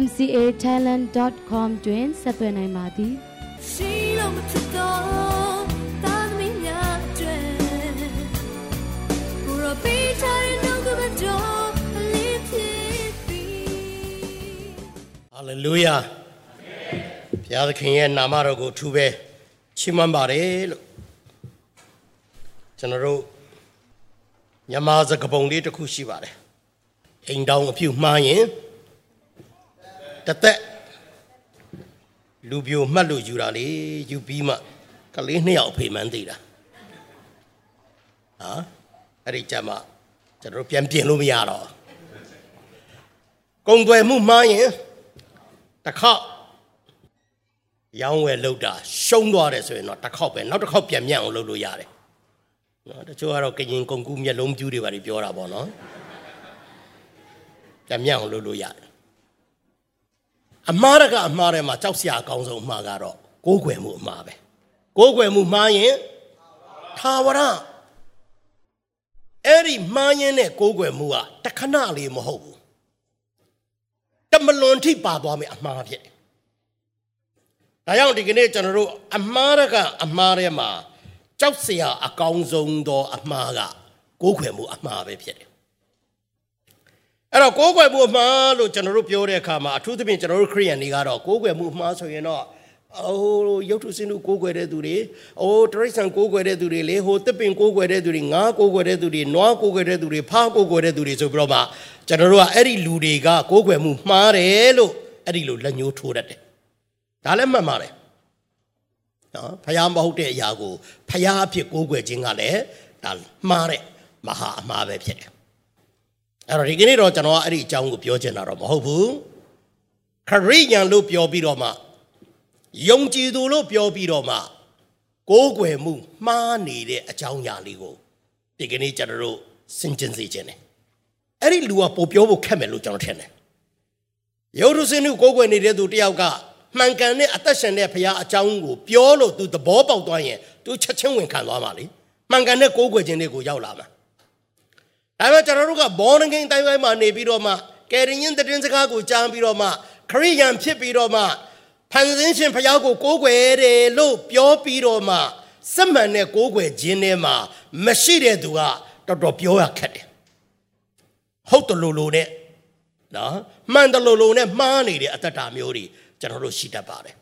mcatalent.com တွင်ဆက်သွယ်နိုင်ပါသည်ရှိလို့မဖြစ်တော့တာသမီးများတွေဘူရပီချာရဲ့နှုတ်ကပတော်အလေးဖြစ်ပြီဟာလေလုယာဘုရားသခင်ရဲ့နာမတော်ကိုထူပဲချီးမွမ်းပါတယ်လို့ကျွန်တော်တို့မြမစကပုံလေးတစ်ခုရှိပါတယ်အိမ်တောင်အပြုမှားရင် တသက်လူပြိုမှတ်လို့ယူတာလေယူပြီးမှကလေးနှစ်ယောက်ဖေမှန်းသေးတာဟာအဲ့ဒီကြမှာကျွန်တော်ပြန်ပြင်လို့မရတော့ကုံွယ်မှုမှားရင်တစ်ခေါက်ရောင်းဝယ်လုပ်တာရှုံးသွားတယ်ဆိုရင်တော့တစ်ခေါက်ပဲနောက်တစ်ခေါက်ပြန်မြတ်အောင်လုပ်လို့ရတယ်နော်တချို့ကတော့ကရင်ကုံကူးမျက်လုံးပြူးတွေပါပြောတာပေါ့နော်ပြန်မြတ်အောင်လုပ်လို့ရတယ် အမှားတကအမှားထဲမှာကြောက်စရာအကောင်းဆုံးအမှားကတော့ကိုးကွယ်မှုအမှားပဲကိုးကွယ်မှုမှားရင်သာဝရအဲ့ဒီမှားရင်နဲ့ကိုးကွယ်မှုကတခဏလေးမဟုတ်ဘူးတမလွန်ထိပါသွားမယ်အမှားဖြစ်တယ်ဒါကြောင့်ဒီကနေ့ကျွန်တော်တို့အမှားတကအမှားထဲမှာကြောက်စရာအကောင်းဆုံးသောအမှားကကိုးကွယ်မှုအမှားပဲဖြစ်တယ် အဲ့တော့ကိုးကွယ်မှုအမှားလို့ကျွန်တော်တို့ပြောတဲ့အခါမှာအထူးသဖြင့်ကျွန်တော်တို့ခရိယန်တွေကတော့ကိုးကွယ်မှုအမှားဆိုရင်တော့အိုးရုပ်ထုစင်းတို့ကိုးကွယ်တဲ့သူတွေအိုးတရိษံကိုးကွယ်တဲ့သူတွေလေဟိုတစ်ပင်ကိုးကွယ်တဲ့သူတွေငါးကိုးကွယ်တဲ့သူတွေနွားကိုးကွယ်တဲ့သူတွေဖားကိုးကွယ်တဲ့သူတွေဆိုပြီးတော့မှကျွန်တော်တို့ကအဲ့ဒီလူတွေကကိုးကွယ်မှုမှားတယ်လို့အဲ့ဒီလိုလက်ညှိုးထိုးတတ်တယ်ဒါလည်းမှတ်ပါတယ်နော်ဖယားမဟုတ်တဲ့အရာကိုဖယားအဖြစ်ကိုးကွယ်ခြင်းကလည်းဒါမှားတဲ့မဟာအမှားပဲဖြစ်တယ် အဲ့တော့ဒီကနေ့တော့ကျွန်တော်ကအဲ့ဒီအကြောင်းကိုပြောချင်တာတော့မဟုတ်ဘူးခရိယန်လို့ပြောပြီးတော့မှယုံကြည်သူလို့ပြောပြီးတော့မှကိုးကွယ်မှုမှားနေတဲ့အကြောင်းအရာလေးကိုဒီကနေ့ကျွန်တော်တို့စင်ကျင်စေခြင်းတယ်အဲ့ဒီလူကပို့ပြောဖို့ခက်မယ်လို့ကျွန်တော်ထင်တယ်ယုဒ္ဓစင်ကိုကိုးကွယ်နေတဲ့သူတယောက်ကမှန်ကန်တဲ့အသက်ရှင်တဲ့ဘုရားအကြောင်းကိုပြောလို့သူသဘောပေါက်သွားရင်သူချက်ချင်းဝင်ခံသွားမှာလေမှန်ကန်တဲ့ကိုးကွယ်ခြင်းတွေကိုရောက်လာမှာ ဒါပေမဲ့ကျွန်တော်တို့ကဘောနဂိန်တိုင်းပိုင်းမှာနေပြီးတော့မှကယ်ရင်ရင်တည်င်းစကားကိုကြားပြီးတော့မှခရိယန်ဖြစ်ပြီးတော့မှဖန်ဆင်းရှင်ဘုရားကိုကိုးကွယ်တယ်လို့ပြောပြီးတော့မှစက်မှန်တဲ့ကိုးကွယ်ခြင်းထဲမှာမရှိတဲ့သူကတော်တော်ပြောရခက်တယ်ဟုတ်တယ်လို့လို့နဲ့နော်မှန်တယ်လို့လို့နဲ့မှားနေတဲ့အတ္တတာမျိုးတွေကျွန်တော်တို့ရှိတတ်ပါတယ်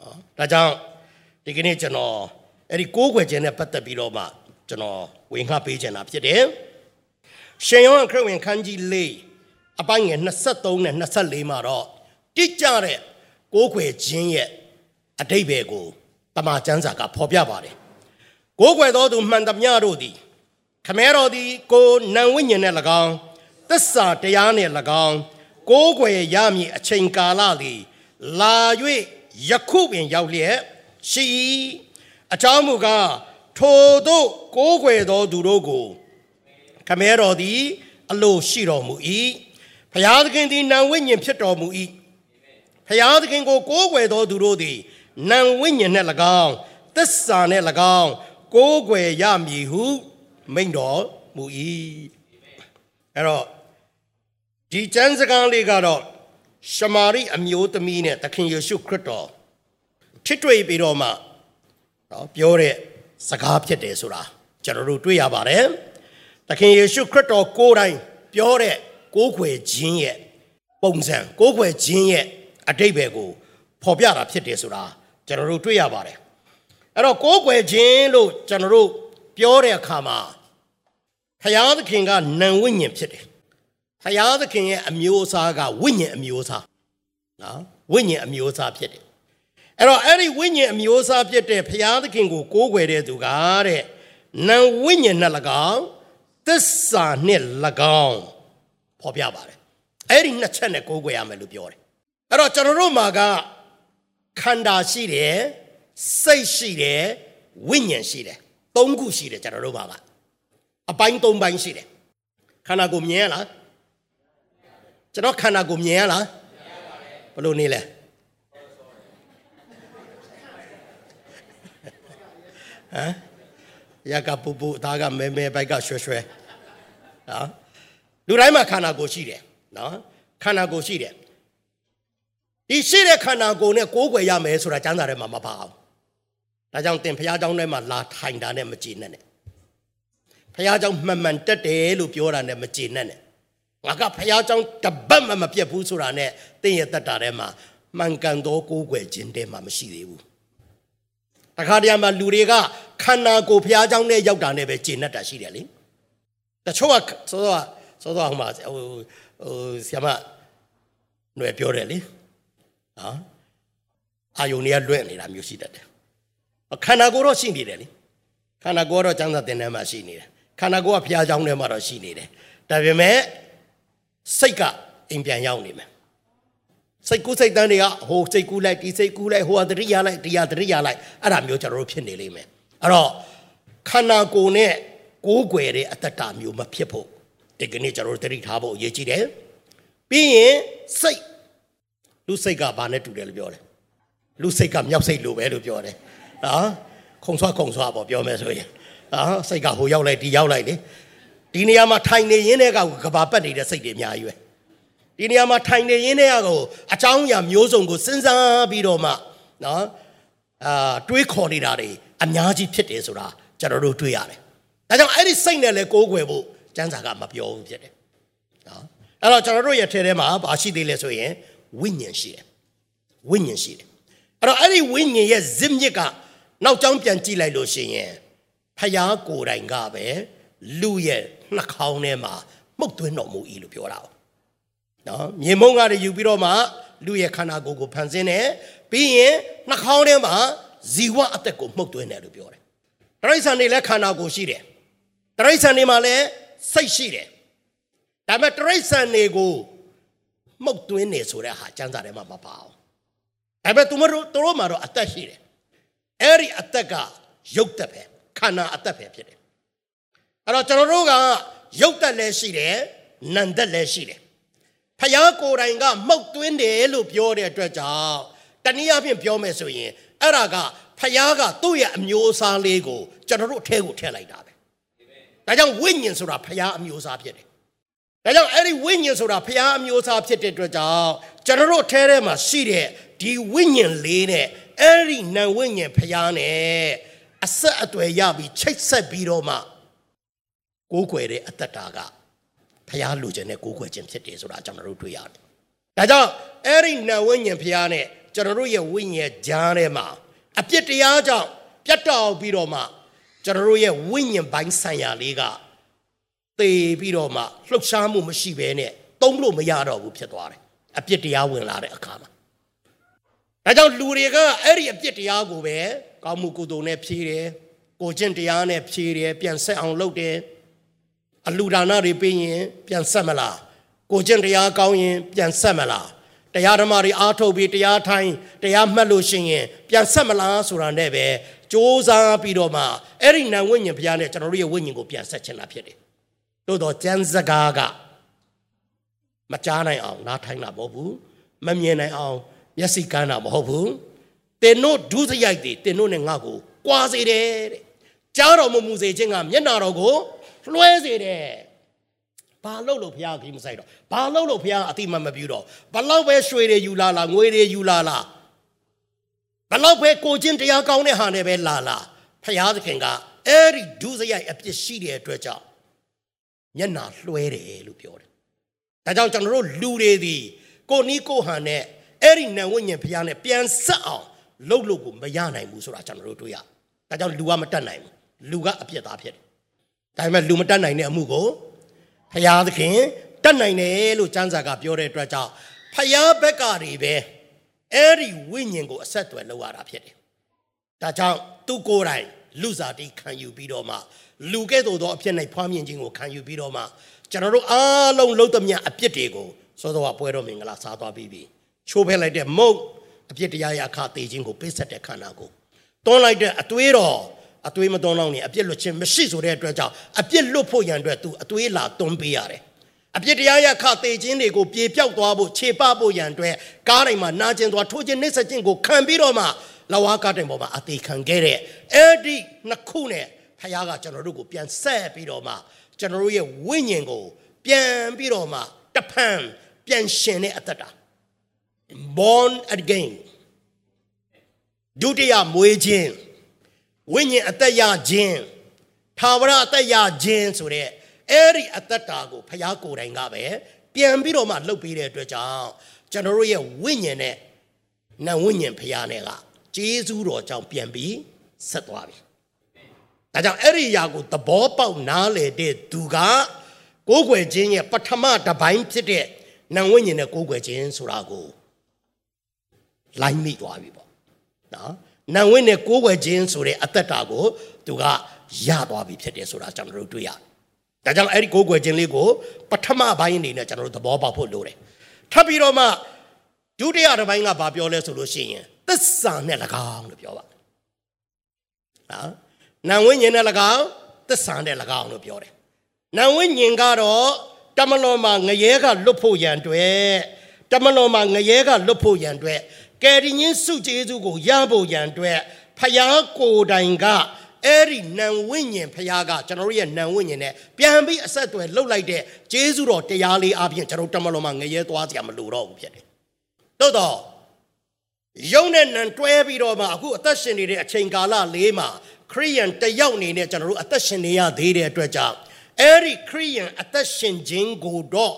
နော်ဒါကြောင့်ဒီကနေ့ကျွန်တော်အဲ့ဒီကိုးကွယ်ခြင်းနဲ့ပတ်သက်ပြီးတော့မှကျွန်တော်ဝင်ခပေးခြင်းတာဖြစ်တယ် ရှင်ယောဟန်ခရစ်ဝင်ခန်းကြီး၄အပိုင်းငယ်23နဲ့24မှာတော့တိကျတဲ့ကိုးကွယ်ခြင်းရဲ့အတိတ်ဘယ်ကိုတမန်ကျမ်းစာကဖော်ပြပါတယ်ကိုးကွယ်တော်သူမှန်သမျှတို့သည်ခမဲတော်သည်ကိုနံဝိညာဉ်နဲ့၎င်းသစ္စာတရားနဲ့၎င်းကိုးကွယ်ရမည်အချိန်ကာလသည်လာ၍ယခုပင်ရောက်လျက်ရှိအကြောင်းမူကားထိုတို့ကိုးကွယ်သောသူတို့ကို ခမဲတော်သည် အလိုရှိတော်မူ၏ဖျားသခင်သည်နံဝိညာဉ်ဖြစ်တော်မူ၏ဖျားသခင်ကိုကိုးကွယ်သောသူတို့သည်နံဝိညာဉ်နှင့်၎င်းသစ္စာနှင့်၎င်းကိုးကွယ်ရမည်ဟုမိန့်တော်မူ၏အဲ့တော့ဒီကျမ်းစကားလေးကတော့ရှမာရိအမျိုးသမီးနဲ့သခင်ယေရှုခရစ်တော်ထစ်တွေ့ပြီးတော့မှနော်ပြောတဲ့စကားဖြစ်တယ်ဆိုတာကျွန်တော်တို့တွေ့ရပါတယ် သခင်ယေရှုခရစ်တော်ကိုယ်တိုင်ပြောတဲ့ကိုးကွယ်ခြင်းရဲ့ပုံစံကိုးကွယ်ခြင်းရဲ့အတိတ်ဘယ်ကိုဖော်ပြတာဖြစ်တယ်ဆိုတာကျွန်တော်တို့တွေ့ရပါတယ်အဲ့တော့ကိုးကွယ်ခြင်းလို့ကျွန်တော်တို့ပြောတဲ့အခါမှာဖယားသခင်ကနံဝိညာဉ်ဖြစ်တယ်ဖယားသခင်ရဲ့အမျိုးအစားကဝိညာဉ်အမျိုးအစားနော်ဝိညာဉ်အမျိုးအစားဖြစ်တယ်အဲ့တော့အဲ့ဒီဝိညာဉ်အမျိုးအစားဖြစ်တဲ့ဖယားသခင်ကိုကိုးကွယ်တဲ့သူကတဲ့နံဝိညာဉ်နဲ့၎င်း သစ္စာနဲ့၎င်းဖော်ပြပါတယ်အဲ့ဒီနှစ်ချက်နဲ့ကိုးကွယ်ရမယ်လို့ပြောတယ်အဲ့တော့ကျွန်တော်တို့မှာကခန္ဓာရှိတယ်စိတ်ရှိတယ်ဝိညာဉ်ရှိတယ်သုံးခုရှိတယ်ကျွန်တော်တို့ဘာကအပိုင်းသုံးပိုင်းရှိတယ်ခန္ဓာကိုယ်မြင်ရလားကျွန်တော်ခန္ဓာကိုယ်မြင်ရလားဘယ်လိုနေလဲဟမ် ရကပူပူအသားကမဲမဲဘိုက်ကရွှဲရွှဲနော်လူတိုင်းမှာခန္ဓာကိုယ်ရှိတယ်နော်ခန္ဓာကိုယ်ရှိတယ်ဒီရှိတဲ့ခန္ဓာကိုယ်နဲ့ကိုးကွယ်ရမယ်ဆိုတာကျမ်းစာထဲမှာမပါအောင်ဒါကြောင့်သင်ဘုရားကျောင်းထဲမှာလာထိုင်တာနဲ့မကြည်နဲ့နဲ့ဘုရားကျောင်းမှန်မှန်တက်တယ်လို့ပြောတာနဲ့မကြည်နဲ့နဲ့ငါကဘုရားကျောင်းတပတ်မှမပြတ်ဘူးဆိုတာနဲ့သင်ရဲ့တက်တာထဲမှာမှန်ကန်သောကိုးကွယ်ခြင်းတဲမှာမရှိသေးဘူးတခါတည်းမှာလူတွေက ခန္ဓာကိုယ်ဘုရားကျောင်းနဲ့ရောက်တာနဲ့ပဲကျင့်တတ်တာရှိတယ်လေတချို့ကစောစောစောစောအောင်မှာဟိုဟိုဆရာမຫນွယ်ပြောတယ်လေနော်အာယုန်တွေကလွင့်နေတာမျိုးရှိတတ်တယ်ခန္ဓာကိုယ်တော့ရှိနေတယ်လေခန္ဓာကိုယ်တော့ကျမ်းစာသင်ထဲမှာရှိနေတယ်ခန္ဓာကိုယ်ကဘုရားကျောင်းထဲမှာတော့ရှိနေတယ်ဒါပေမဲ့စိတ်ကအိမ်ပြန်ရောက်နေမယ်စိတ်ကူးစိတ်တန်းတွေကဟိုစိတ်ကူးလိုက်ဒီစိတ်ကူးလိုက်ဟိုဟာတရိယာလိုက်တရားတရိယာလိုက်အဲ့ဒါမျိုးကျွန်တော်တို့ဖြစ်နေလိမ့်မယ် အဲ့တော့ခန္ဓာကိုယ်နဲ့ကိုးကွယ်တဲ့အတ္တတာမျိုးမဖြစ်ဖို့ဒီကနေ့ကျွန်တော်တို့တရိထားဖို့အရေးကြီးတယ်ပြီးရင်စိတ်လူစိတ်ကဘာနဲ့တူတယ်လို့ပြောတယ်လူစိတ်ကမြောက်စိတ်လိုပဲလို့ပြောတယ်နော်ခုံဆွားခုံဆွားပေါ့ပြောမယ်ဆိုရင်နော်စိတ်ကဟိုရောက်လိုက်ဒီရောက်လိုက်လေဒီနေရာမှာထိုင်နေရင်းတဲ့ကကဘာပတ်နေတဲ့စိတ်တွေအများကြီးပဲဒီနေရာမှာထိုင်နေရင်းတဲ့ကိုအချောင်းအရာမျိုးစုံကိုစဉ်းစားပြီးတော့မှနော်အာတွေးခေါ်နေတာတွေ အများကြီးဖြစ်တယ်ဆိုတာကျွန်တော်တို့တွေးရတယ်ဒါကြောင့်အဲ့ဒီစိတ်နဲ့လည်းကိုးကွယ်ဖို့ကျမ်းစာကမပြောဘူးဖြစ်တယ်နော်အဲ့တော့ကျွန်တော်တို့ရဲ့ထဲထဲမှာဘာရှိသေးလဲဆိုရင်ဝိညာဉ်ရှိတယ်ဝိညာဉ်ရှိတယ်အဲ့တော့အဲ့ဒီဝိညာဉ်ရဲ့ဇစ်မြစ်ကနောက်ကျောင်းပြန်ကြည့်လိုက်လို့ရှိရင်ဖယားကိုယ်တိုင်ကပဲလူရဲ့နှာခေါင်းထဲမှာမှုတ်သွင်းတော်မူ၏လို့ပြောတာ။နော်မြေမုံကတွေယူပြီးတော့မှလူရဲ့ခန္ဓာကိုယ်ကိုဖန်ဆင်းတယ်ပြီးရင်နှာခေါင်းထဲမှာ ဇီဝအသက်ကိုမှုတ်သွင်းတယ်လို့ပြောတယ်။တရိစ္ဆာန်တွေလည်းခန္ဓာကိုယ်ရှိတယ်။တရိစ္ဆာန်တွေမှာလည်းစိတ်ရှိတယ်။ဒါပေမဲ့တရိစ္ဆာန်တွေကိုမှုတ်သွင်းနေဆိုတဲ့ဟာစံစာထဲမှာမပါအောင်။ဒါပေမဲ့သူတို့တို့မှာတော့အသက်ရှိတယ်။အဲ့ဒီအသက်ကရုပ်သက်ပဲခန္ဓာအသက်ပဲဖြစ်တယ်။အဲ့တော့ကျွန်တော်တို့ကရုပ်သက်လည်းရှိတယ်နံသက်လည်းရှိတယ်။ဖယားကိုယ်တိုင်ကမှုတ်သွင်းတယ်လို့ပြောတဲ့အတွက်ကြောင့်တနည်းအားဖြင့်ပြောမယ်ဆိုရင် အဲ့ဒါကဖယားကသူ့ရဲ့အမျိုးအစားလေးကိုကျွန်တော်တို့အထဲကိုထည့်လိုက်တာပဲ။ဒါကြောင့်ဝိညာဉ်ဆိုတာဖယားအမျိုးအစားဖြစ်တယ်။ဒါကြောင့်အဲ့ဒီဝိညာဉ်ဆိုတာဖယားအမျိုးအစားဖြစ်တဲ့အတွက်ကြောင့်ကျွန်တော်တို့အထဲထဲမှာရှိတဲ့ဒီဝိညာဉ်လေးနဲ့အဲ့ဒီနံဝိညာဉ်ဖျားနဲ့အဆက်အသွယ်ရပြီးချိတ်ဆက်ပြီးတော့မှကိုးကွယ်တဲ့အတ္တတာကဖျားလူခြင်းနဲ့ကိုးကွယ်ခြင်းဖြစ်တယ်ဆိုတာကျွန်တော်တို့တွေ့ရတယ်။ဒါကြောင့်အဲ့ဒီနံဝိညာဉ်ဖျားနဲ့ ကျွန်တော်တို့ရဲ့ဝိညာဉ်ကြားထဲမှာအပြစ်တရားကြောင့်ပြတ်တောက်ပြီးတော့မှကျွန်တော်တို့ရဲ့ဝိညာဉ်ပိုင်းဆိုင်ရာလေးကသေပြီးတော့မှလှုပ်ရှားမှုမရှိဘဲနဲ့သုံးလို့မရတော့ဘူးဖြစ်သွားတယ်။အပြစ်တရားဝင်လာတဲ့အခါမှာဒါကြောင့်လူတွေကအဲ့ဒီအပြစ်တရားကိုပဲကောင်းမှုကုသိုလ်နဲ့ဖြေးတယ်ကိုကျင့်တရားနဲ့ဖြေးတယ်ပြန်ဆက်အောင်လုပ်တယ်အလူဒါနတွေပေးရင်ပြန်ဆက်မလားကိုကျင့်တရားကောင်းရင်ပြန်ဆက်မလား တရားဓမ္မတွေအားထုတ်ပြီးတရားထိုင်တရားမှတ်လို့ရှိရင်ပြန်ဆက်မလားဆိုတာနဲ့ပဲစ조사ပြီးတော့မှအဲ့ဒီနံဝိညာဉ်ဘုရားနဲ့ကျွန်တော်တို့ရဲ့ဝိညာဉ်ကိုပြန်ဆက်ချင်တာဖြစ်တယ်။သို့တော့ကျမ်းစကားကမကြားနိုင်အောင်နားထိုင်တာမဟုတ်ဘူးမမြင်နိုင်အောင်မျက်စိကန်းတာမဟုတ်ဘူးတင်တို့ဒုစရိုက်တွေတင်တို့နဲ့ငါ့ကိုကွာစေတယ်တဲ့ကြားတော်မမူစေခြင်းကမျက်နာတော်ကိုလွှဲစေတယ် ဘာလို့လို့ဘုရားကြီးမဆိုင်တော့ဘာလို့လို့ဘုရားအတိမမပြုတော့ဘလောက်ပဲရွှေတွေယူလာလာငွေတွေယူလာလာဘလောက်ပဲကိုချင်းတရားကောင်းတဲ့ဟာနဲ့ပဲလာလာဘုရားသခင်ကအဲ့ဒီဒုစရိုက်အပြစ်ရှိတဲ့အတွက်ကြောင့်မျက်နာလွှဲတယ်လို့ပြောတယ်ဒါကြောင့်ကျွန်တော်တို့လူတွေဒီကိုနီးကိုဟန်နဲ့အဲ့ဒီနံဝိညာဉ်ဘုရားနဲ့ပြန်ဆက်အောင်လှုပ်လို့ကိုမရနိုင်ဘူးဆိုတာကျွန်တော်တို့တွေ့ရ။ဒါကြောင့်လူကမတတ်နိုင်ဘူး။လူကအပြစ်သားဖြစ်တယ်။ဒါပေမဲ့လူမတတ်နိုင်တဲ့အမှုကို ဘုရားသခင်တတ်နိုင်တယ်လို့ကျမ်းစာကပြောတဲ့အတွက်ကြောင့်ဘုရားဘက်ကတွေပဲအဲ့ဒီဝိညာဉ်ကိုအဆက်အသွယ်လုပ်ရတာဖြစ်တယ်။ဒါကြောင့်သူကိုယ်တိုင်လူစားတိခံယူပြီးတော့မှလူကဲ့သို့သောအဖြစ်၌ဖွားမြင်ခြင်းကိုခံယူပြီးတော့မှကျွန်တော်တို့အားလုံးလုံးသမျှအပြစ်တွေကိုစောစောကပွဲတော်မင်္ဂလာစားသွားပြီးပြီ။ချိုးဖဲလိုက်တဲ့မုတ်အပြစ်တရားရဲ့အခါသေးခြင်းကိုပေးဆက်တဲ့ခန္ဓာကိုတွန်းလိုက်တဲ့အသွေးတော် အသွေးမတွန်းတော့နေအပြစ်လွတ်ခြင်းမရှိဆိုတဲ့အတွက်ကြောင့်အပြစ်လွတ်ဖို့ရန်အတွက်သူအသွေးလာတွန်းပေးရတယ်အပြစ်တရားရခသေးခြင်းတွေကိုပြေပြောက်သွားဖို့ခြေပဖို့ရန်အတွက်ကားတိုင်းမှာနာကျင်သွားထိုးခြင်းနှိမ့်ဆက်ခြင်းကိုခံပြီးတော့မှလဝါကားတိုင်ပေါ်မှာအသေးခံခဲ့တဲ့အဲ့ဒီနှစ်ခုနဲ့ဖခင်ကကျွန်တော်တို့ကိုပြန်ဆက်ပြီးတော့မှကျွန်တော်တို့ရဲ့ဝိညာဉ်ကို ပြန်ပြီးတော့မှတဖန်ပြန်ရှင်တဲ့အသက်တာ born again ဒုတိယမွေးခြင်း ဝိညာဉ်အသက်ရခြင်းသာဝရအသက်ရခြင်းဆိုတဲ့အဲ့ဒီအသက်တာကိုဖျားကိုယ်တိုင်ကပဲပြန်ပြီးတော့မှလှုပ်ပြီးတဲ့အတွက်ကြောင့်ကျွန်တော်တို့ရဲ့ဝိညာဉ်နဲ့နံဝိညာဉ်ဖျားနဲ့ကဂျေဇူးတော်ကြောင့်ပြန်ပြီးဆက်သွားပြီ။ဒါကြောင့်အဲ့ဒီຢာကိုသဘောပေါက်နားလေတဲ့သူကကိုးကွယ်ခြင်းရဲ့ပထမတစ်ပိုင်းဖြစ်တဲ့နံဝိညာဉ်နဲ့ကိုးကွယ်ခြင်းဆိုတာကိုလိုင်းမိသွားပြီပေါ့။နော်။ နံဝိနဲ့ကိုးကွယ်ခြင်းဆိုတဲ့အသက်တာကိုသူကရသွားပြီဖြစ်တယ်ဆိုတာကျွန်တော်တို့တွေ့ရတယ်။ဒါကြောင့်အဲ့ဒီကိုးကွယ်ခြင်းလေးကိုပထမပိုင်းအနေနဲ့ကျွန်တော်တို့သဘောပေါက်ဖို့လိုတယ်။ထပ်ပြီးတော့မှဒုတိယတစ်ပိုင်းကဘာပြောလဲဆိုလို့ရှိရင်သစ္စာနဲ့၎င်းလို့ပြောပါနော်နံဝိညာဉ်နဲ့၎င်းသစ္စာနဲ့၎င်းလို့ပြောတယ်နံဝိညာဉ်ကတော့တမလွန်မှာငရဲကလွတ်ဖို့ရန်အတွက်တမလွန်မှာငရဲကလွတ်ဖို့ရန်အတွက် ကယ်တင်ရှင်စုကျေးဇူးကိုရဖို့ရန်အတွက်ဖယားကိုယ်တိုင်ကအဲ့ဒီနံဝိညာဉ်ဖယားကကျွန်တော်တို့ရဲ့နံဝိညာဉ်နဲ့ပြန်ပြီးအဆက်အသွယ်လှုပ်လိုက်တဲ့ကျေးဇူးတော်တရားလေးအပြင်ကျွန်တော်တမလွန်မှာငရဲသွားစရာမလိုတော့ဘူးဖြစ်တယ်သို့တော့ယုံနဲ့နံတွဲပြီးတော့မှအခုအသက်ရှင်နေတဲ့အချိန်ကာလလေးမှာခရိယန်တယောက်အနေနဲ့ကျွန်တော်တို့အသက်ရှင်နေရသေးတဲ့အတွက်ကြောင့်အဲ့ဒီခရိယန်အသက်ရှင်ခြင်းကိုတော့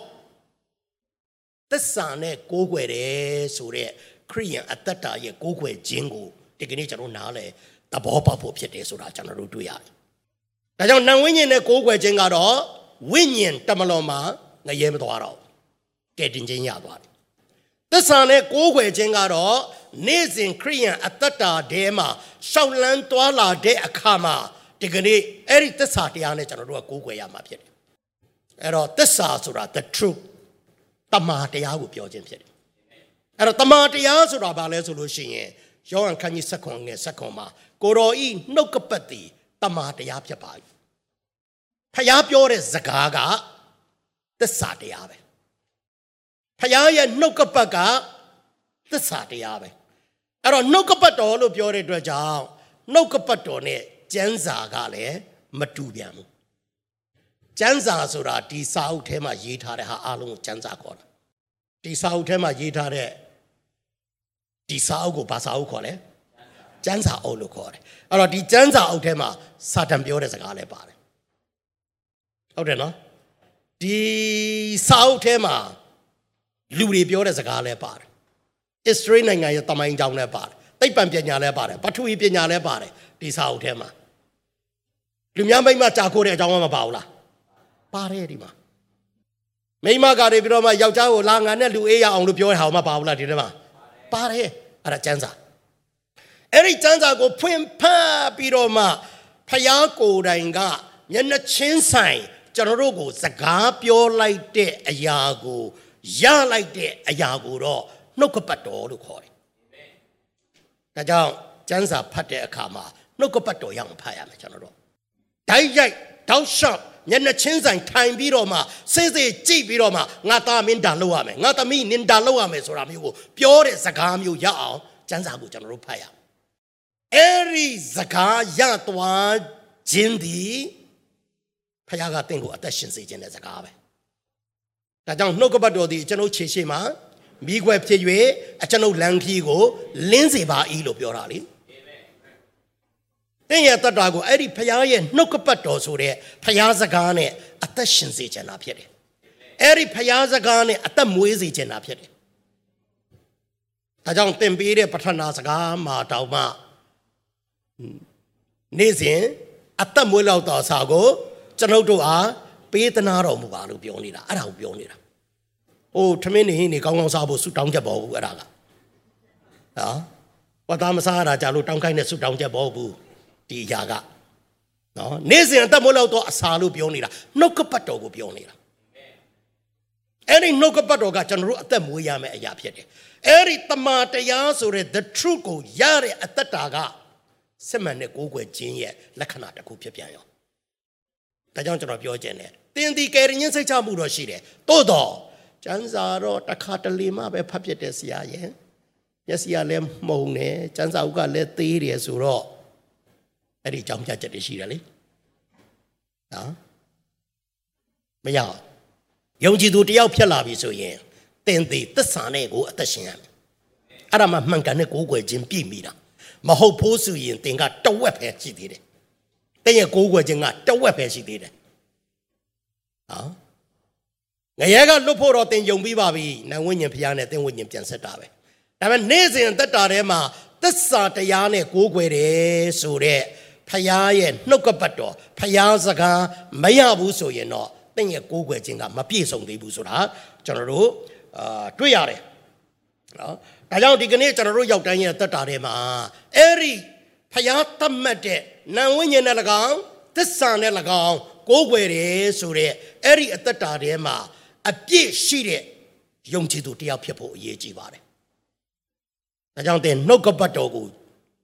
သစ္စာနဲ့ကိုးကွယ်တယ်ဆိုတဲ့ ခရိယန်အသက်တာရဲ့ကိုးကွယ်ခြင်းကိုဒီကနေ့ကျွန်တော်နားလဲသဘောပေါက်ဖို့ဖြစ်တယ်ဆိုတာကျွန်တော်တို့တွေ့ရတယ်။ဒါကြောင့်နံဝိညာဉ်နဲ့ကိုးကွယ်ခြင်းကတော့ဝိညာဉ်တမလွန်မှာငရဲမသွားတော့ကဲတင်ခြင်းရသွားတယ်။သစ္စာနဲ့ကိုးကွယ်ခြင်းကတော့နေ့စဉ်ခရိယန်အသက်တာထဲမှာရှောက်လန်းသွားလာတဲ့အခါမှာဒီကနေ့အဲ့ဒီသစ္စာတရားနဲ့ကျွန်တော်တို့ကကိုးကွယ်ရမှာဖြစ်တယ်။အဲ့တော့သစ္စာဆိုတာ the truth တမာတရားကိုပြောခြင်းဖြစ်တယ်။ အဲ့တော့တမာတရားဆိုတာဘာလဲဆိုလို့ရှိရင်ယောဟန်ခန်းကြီး7ခွန်ငယ်7ခွန်မှာကိုတော်ဤနှုတ်ကပတ်သည်တမာတရားဖြစ်ပါ၏။ဖျားပြောတဲ့စကားကသစ္စာတရားပဲ။ဖျားရဲ့နှုတ်ကပတ်ကသစ္စာတရားပဲ။အဲ့တော့နှုတ်ကပတ်တော်လို့ပြောတဲ့အတွက်ကြောင့်နှုတ်ကပတ်တော်နဲ့ကျမ်းစာကလည်းမတူပြန်ဘူး။ကျမ်းစာဆိုတာဒီစာအုပ်ထဲမှာရေးထားတဲ့ဟာအလုံးကိုကျမ်းစာခေါ်တာ။ဒီစာအုပ်ထဲမှာရေးထားတဲ့ ဒီစာအုပ်ကိုဘာစာအုပ်ခေါ်လဲကျမ်းစာအုပ်လို့ခေါ်တယ်အဲ့တော့ဒီကျမ်းစာအုပ်ထဲမှာစာတန်ပြောတဲ့စကားလည်းပါတယ်ဟုတ်တယ်နော်ဒီစာအုပ်ထဲမှာလူတွေပြောတဲ့စကားလည်းပါတယ်အစ္စရေးနိုင်ငံရဲ့တမိုင်းကြောင်းလည်းပါတယ်သိပ္ပံပညာလည်းပါတယ်ပထဝီပညာလည်းပါတယ်ဒီစာအုပ်ထဲမှာလူများမိမကြာခိုးတဲ့အကြောင်းမပါဘူးလားပါတယ်ဒီမှာမိမကတွေပြီးတော့မှယောက်ျားကိုလာငါနဲ့လူအေးရအောင်လို့ပြောတဲ့ဟာမပါဘူးလားဒီထဲမှာ ပါတယ်အဲ့ဒါကျမ်းစာအဲ့ဒီကျမ်းစာကိုဖွင့်ဖတ်ပြီးတော့မှဖျားကိုယ်တိုင်ကမျက်နှာချင်းဆိုင်ကျွန်တော်တို့ကိုစကားပြောလိုက်တဲ့အရာကိုရလိုက်တဲ့အရာကိုတော့နှုတ်ကပတ်တော်လို့ခေါ်တယ်။ဒါကြောင့်ကျမ်းစာဖတ်တဲ့အခါမှာနှုတ်ကပတ်တော်ရအောင်ဖတ်ရမယ်ကျွန်တော်တို့။ဓာတ်ရိုက်တောက်လျှောက် မျက်နှာချင်းဆိုင်ထိုင်ပြီးတော့မှစိတ်စိတ်ကြည့်ပြီးတော့မှငါသားမင်းဒါလုပ်ရမယ်ငါသမီးနင်ဒါလုပ်ရမယ်ဆိုတာမျိုးကိုပြောတဲ့စကားမျိုးရအောင်ကျမ်းစာကိုကျွန်တော်တို့ဖတ်ရအဲ့ဒီစကားရသွားခြင်းသည်ဖခင်ကတင့်ကိုအသက်ရှင်စေခြင်းတဲ့စကားပဲဒါကြောင့်နှုတ်ကပတ်တော်သည်ကျွန်ုပ်ခြေရှိမှာမိခွဲဖြစ်၍အကျွန်ုပ်လမ်းခီးကိုလင်းစေပါ၏လို့ပြောတာလေ တင်းရဲ့တတ်တာကိုအဲ့ဒီဖခင်ရဲ့နှုတ်ကပတ်တော်ဆိုတဲ့ဖခင်စကားနဲ့အသက်ရှင်စေချင်တာဖြစ်တယ်အဲ့ဒီဖခင်စကားနဲ့အသက်မွေးစေချင်တာဖြစ်တယ်ဒါကြောင့်သင်ပေးတဲ့ပထနာစကားမှာတောင်မှနေ့စဉ်အသက်မွေးလောက်တော်စာကိုကျွန်ုပ်တို့အားပေးသနာတော်မူပါလို့ပြောနေတာအဲ့ဒါကိုပြောနေတာ။အိုးထမင်းနေဟင်းနေကောင်းကောင်းစားဖို့ဆုတောင်းချက်ပေါ်ဘူးအဲ့ဒါက။နော်။ဘာသာမစားရတာကြလို့တောင်းခိုင်းတဲ့ဆုတောင်းချက်ပေါ်ဘူး ဒီຢာက။နော်နေ့စဉ်အသက်မွေးလောက်တော်အစာလို့ပြောနေတာနှုတ်ကပတ်တော်ကိုပြောနေတာ။အဲ့ဒီနှုတ်ကပတ်တော်ကကျွန်တော်တို့အသက်မွေးရမယ့်အရာဖြစ်တယ်။အဲ့ဒီတမာတရားဆိုတဲ့ the truth ကိုရတဲ့အတ္တတာကစစ်မှန်တဲ့ကိုးကွယ်ခြင်းရဲ့လက္ခဏာတစ်ခုဖြစ်ပြန်ရောဒါကြောင့်ကျွန်တော်ပြောခြင်းနဲ့တင်းဒီကယ်ရင်စိတ်ချမှုတော့ရှိတယ်တိုးတော့ကျမ်းစာတော့တစ်ခါတလေမှပဲဖတ်ပြတဲ့ဆရာရဲ့မျက်စိကလည်းမှုံတယ်ကျမ်းစာဥကလည်းသေးတယ်ဆိုတော့ အဲ့ဒီအကြောင်းပြချက်တွေရှိတယ်လေနော်မရယုံကြည်သူတယောက်ဖြစ်လာပြီဆိုရင်တင်သေးသစ္စာနဲ့ကိုအသက်ရှင်ရမယ်အဲ့ဒါမှမှန်ကန်တဲ့ကိုးကွယ်ခြင်းပြည့်မိတာမဟုတ်ဖို့ဆိုရင်တင်ကတဝက်ပဲရှိသေးတယ်တင်ရဲ့ကိုးကွယ်ခြင်းကတဝက်ပဲရှိသေးတယ်ဟာငရဲကလွတ်ဖို့တော့တင်ယုံပြီးပါပြီနံဝိညာဉ်ဖျားနဲ့တင်ဝိညာဉ်ပြန်ဆက်တာပဲဒါပေမဲ့နေ့စဉ်သက်တာထဲမှာသစ္စာတရားနဲ့ကိုးကွယ်တယ်ဆိုတော့ ဖျားရဲ့နှုတ်ကပတ်တော်ဖျားစကားမရဘူးဆိုရင်တော့တင့်ရဲ့ကိုးကွယ်ခြင်းကမပြည့်စုံသေးဘူးဆိုတာကျွန်တော်တို့အာတွေ့ရတယ်နော်ဒါကြောင့်ဒီကနေ့ကျွန်တော်တို့ရောက်တိုင်းရဲ့သက်တာထဲမှာအဲ့ဒီဖျားသတ်မှတ်တဲ့နံဝိညာဉ်နဲ့၎င်းသစ္စာနဲ့၎င်းကိုးကွယ်တယ်ဆိုတဲ့အဲ့ဒီအသက်တာထဲမှာအပြည့်ရှိတဲ့ယုံကြည်သူတယောက်ဖြစ်ဖို့အရေးကြီးပါတယ်။ဒါကြောင့်သင်နှုတ်ကပတ်တော်ကို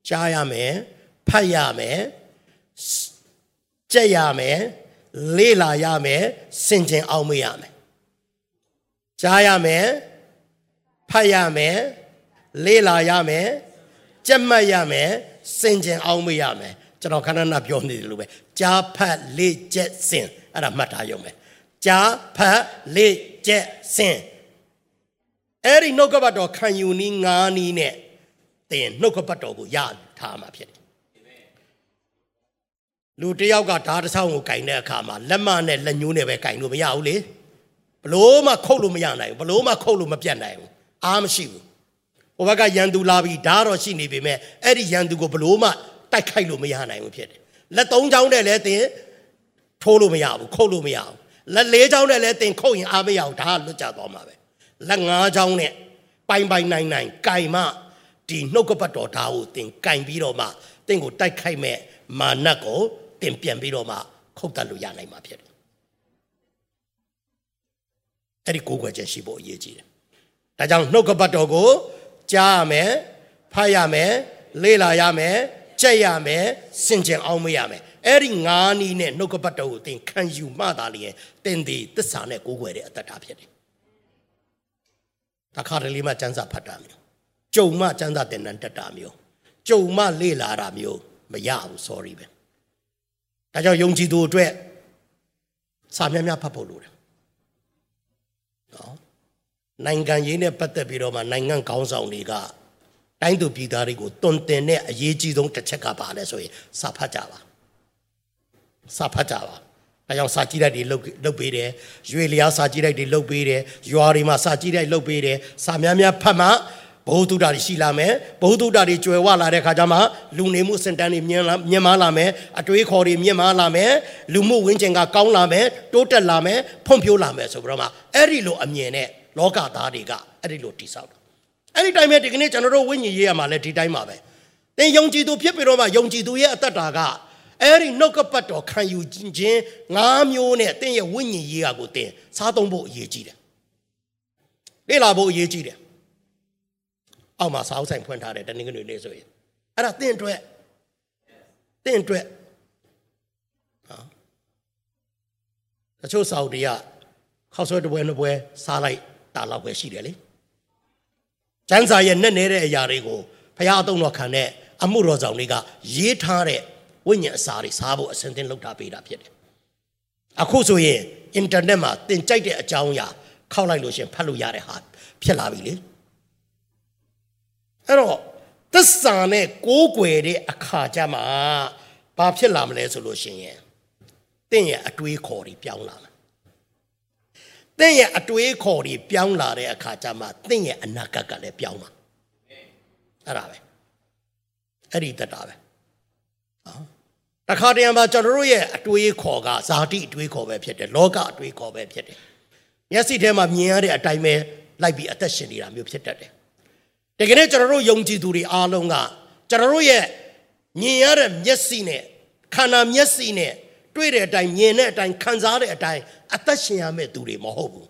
ကြားရမယ်၊ ဖတ်ရမယ်၊ကြက်ရမယ်၊လေ့လာရမယ်၊စင်ကြင်အောင်မရမယ်။ကြားရမယ်၊ဖတ်ရမယ်၊လေ့လာရမယ်၊ကြက်မှတ်ရမယ်၊စင်ကြင်အောင်မရမယ်။ကျွန်တော်ခဏခဏပြောနေတယ်လို့ပဲကြားဖတ်လေ့ကျက်စင်အဲ့ဒါမှတ်ထားရုံပဲကြားဖတ်လေ့ကျက်စင်အဲ့ဒီနှုတ်ကပတ်တော်ခံယူနည်းငါးနည်းနဲ့တင်နှုတ်ကပတ်တော်ကိုရထားမှာဖြစ်တယ် လူတယောက်ကဓာတ်တစ်ဆောင်ကိုကင်တဲ့အခါမှာလက်မနဲ့လက်ညှိုးနဲ့ပဲကင်လို့မရဘူးလေဘလို့မှခုတ်လို့မရနိုင်ဘူးဘလို့မှခုတ်လို့မပြတ်နိုင်ဘူးအားမရှိဘူးဟိုဘက်ကရန်သူလာပြီးဓာတ်တော့ရှိနေပေမဲ့အဲ့ဒီရန်သူကိုဘလို့မှတိုက်ခိုက်လို့မရနိုင်ဘူးဖြစ်တယ်လက်သုံးချောင်းနဲ့လည်းတင်ထိုးလို့မရဘူးခုတ်လို့မရဘူးလက်လေးချောင်းနဲ့လည်းတင်ခုတ်ရင်အားမရဘူးဒါကလွတ်ကြသွားမှာပဲလက်ငါးချောင်းနဲ့ပိုင်ပိုင်နိုင်နိုင်ကင်မဒီနှုတ်ကပတ်တော်ဓာတ်ကိုတင်ကင်ပြီးတော့မှတင်ကိုတိုက်ခိုက်မဲ့မာနတ်ကို တင်ပြန်ပြီးတော့မှခုတ်တတ်လို့ရနိုင်မှာဖြစ်တယ်အဲ့ဒီကိုယ်ွယ်ချက်ရှိဖို့အရေးကြီးတယ်ဒါကြောင့်နှုတ်ကပတ်တော်ကိုကြားရမယ်ဖတ်ရမယ်လေ့လာရမယ်ကြက်ရမယ်စင်ကြင်အောင်မရမယ်အဲ့ဒီငါးနီးနဲ့နှုတ်ကပတ်တော်ကိုသင်ခံယူမှသာလျင်တင်ဒီသစ္စာနဲ့ကိုးကွယ်တဲ့အတ္တတာဖြစ်တယ်တခါတလေမှစံစာဖတ်တာမျိုးကြုံမှစံစာတင်နန်းတက်တာမျိုးကြုံမှလေ့လာတာမျိုးမရဘူး sorry ပဲ ဒါကြောင့်ယုံကြည်သူအတွက်စာများများဖတ်ဖို့လိုတယ်နော်နိုင်ငံရေးနဲ့ပတ်သက်ပြီးတော့မှနိုင်ငံခေါင်းဆောင်တွေကတိုင်းသူပြည်သားတွေကိုတွန်တင်တဲ့အရေးကြီးဆုံးတစ်ချက်ကပါလဲဆိုရင်စာဖတ်ကြပါစာဖတ်ကြပါအဲကြောင့်စာကြည့်လိုက်တွေလုတ်လုတ်ပေးတယ်ရွေလျားစာကြည့်လိုက်တွေလုတ်ပေးတယ်ရွာတွေမှာစာကြည့်လိုက်လုတ်ပေးတယ်စာများများဖတ်မှ ဘုသူတ္တတွေရှိလာမယ်ဘုသူတ္တတွေကျွယ်ဝလာတဲ့ခါကျမှလူနေမှုစင်တန်းတွေမြင်လာမြင်မာလာမယ်အတွေးခေါ်တွေမြင်မာလာမယ်လူမှုဝန်းကျင်ကကောင်းလာမယ်တိုးတက်လာမယ်ဖွံ့ဖြိုးလာမယ်ဆိုပြီးတော့မှအဲ့ဒီလိုအမြင်နဲ့လောကသားတွေကအဲ့ဒီလိုတိဆောက်တယ်အဲ့ဒီတိုင်းပဲဒီကနေ့ကျွန်တော်တို့ဝိညာဉ်ရေးရမှာလဲဒီတိုင်းပါပဲသင်ယုံကြည်သူဖြစ်ပြီးတော့မှယုံကြည်သူရဲ့အသက်တာကအဲ့ဒီနှုတ်ကပတ်တော်ခံယူခြင်းငါးမျိုးနဲ့သင်ရဲ့ဝိညာဉ်ရေးရာကိုသင်စားသုံးဖို့အရေးကြီးတယ်လေ့လာဖို့အရေးကြီးတယ် အောက်မှာစာအုပ်ဆိုင်ဖွင့်ထားတယ်တနင်္ဂနွေနေ့ဆိုရင်အဲ့ဒါသင်အတွက်သင်အတွက်ဟာတချို့စာအုပ်တွေကခောက်ဆွဲတပွဲနှစ်ပွဲစားလိုက်တာလောက်ပဲရှိတယ်လေကျမ်းစာရဲ့နဲ့နေတဲ့အရာတွေကိုဖခင်အသုံးတော်ခံတဲ့အမှုတော်ဆောင်တွေကရေးထားတဲ့ဝိညာဉ်အစာတွေစားဖို့အစဉ်သင်လုပ်ထားပေးတာဖြစ်တယ်အခုဆိုရင်အင်တာနက်မှာသင်ကြိုက်တဲ့အကြောင်းအရာခောက်လိုက်လို့ရှင်ဖတ်လို့ရတဲ့ဟာဖြစ်လာပြီလေ အဲ့တော့သစ္စာနဲ့ကိုးကွယ်တဲ့အခါကျမှဘာဖြစ်လာမလဲဆိုလို့ရှင်ရင်သင်ရဲ့အတွေးခေါ်တွေပြောင်းလာမယ်သင်ရဲ့အတွေးခေါ်တွေပြောင်းလာတဲ့အခါကျမှသင်ရဲ့အနာဂတ်ကလည်းပြောင်းမှာအဲ့ဒါပဲအဲ့ဒီတတ်တာပဲနော်တခါတရံမှာကျွန်တော်တို့ရဲ့အတွေးခေါ်ကဇာတိအတွေးခေါ်ပဲဖြစ်တယ်လောကအတွေးခေါ်ပဲဖြစ်တယ်မျက်စိထဲမှာမြင်ရတဲ့အတိုင်းပဲလိုက်ပြီးအသက်ရှင်နေတာမျိုးဖြစ်တတ်တယ် တကယ်နဲ့ကျွန်တော်တို့ယုံကြည်သူတွေအားလုံးကကျွန်တော်တို့ရဲ့မြင်ရတဲ့မျက်စိနဲ့ခန္ဓာမျက်စိနဲ့တွေ့တဲ့အတိုင်းမြင်တဲ့အတိုင်းခံစားတဲ့အတိုင်းအသက်ရှင်ရမယ့်သူတွေမဟုတ်ဘူး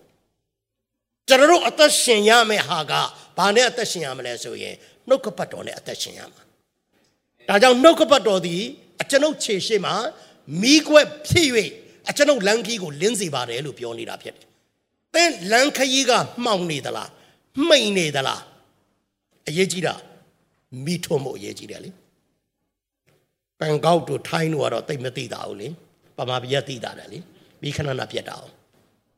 ကျွန်တော်တို့အသက်ရှင်ရမယ့်ဟာကဘာနဲ့အသက်ရှင်ရမလဲဆိုရင်နှုတ်ကပတ်တော်နဲ့အသက်ရှင်ရမှာဒါကြောင့်နှုတ်ကပတ်တော်သည်အကျွန်ုပ်ခြေရှိမှာမိကွက်ဖြစ်၍အကျွန်ုပ်လမ်းကြီးကိုလင်းစေပါတယ်လို့ပြောနေတာဖြစ်တယ်။သင်လမ်းခရီးကမှောင်နေသလားမှိန်နေသလား အရေးကြီးတာမိထုံမှုအရေးကြီးတယ်လေ။ပန်ကောက်တို့ထိုင်းတို့ကတော့တိတ်မသိတာဘူးလေ။ပမာပြည့်သိတာတယ်လေ။မိခဏနာပြတ်တာအောင်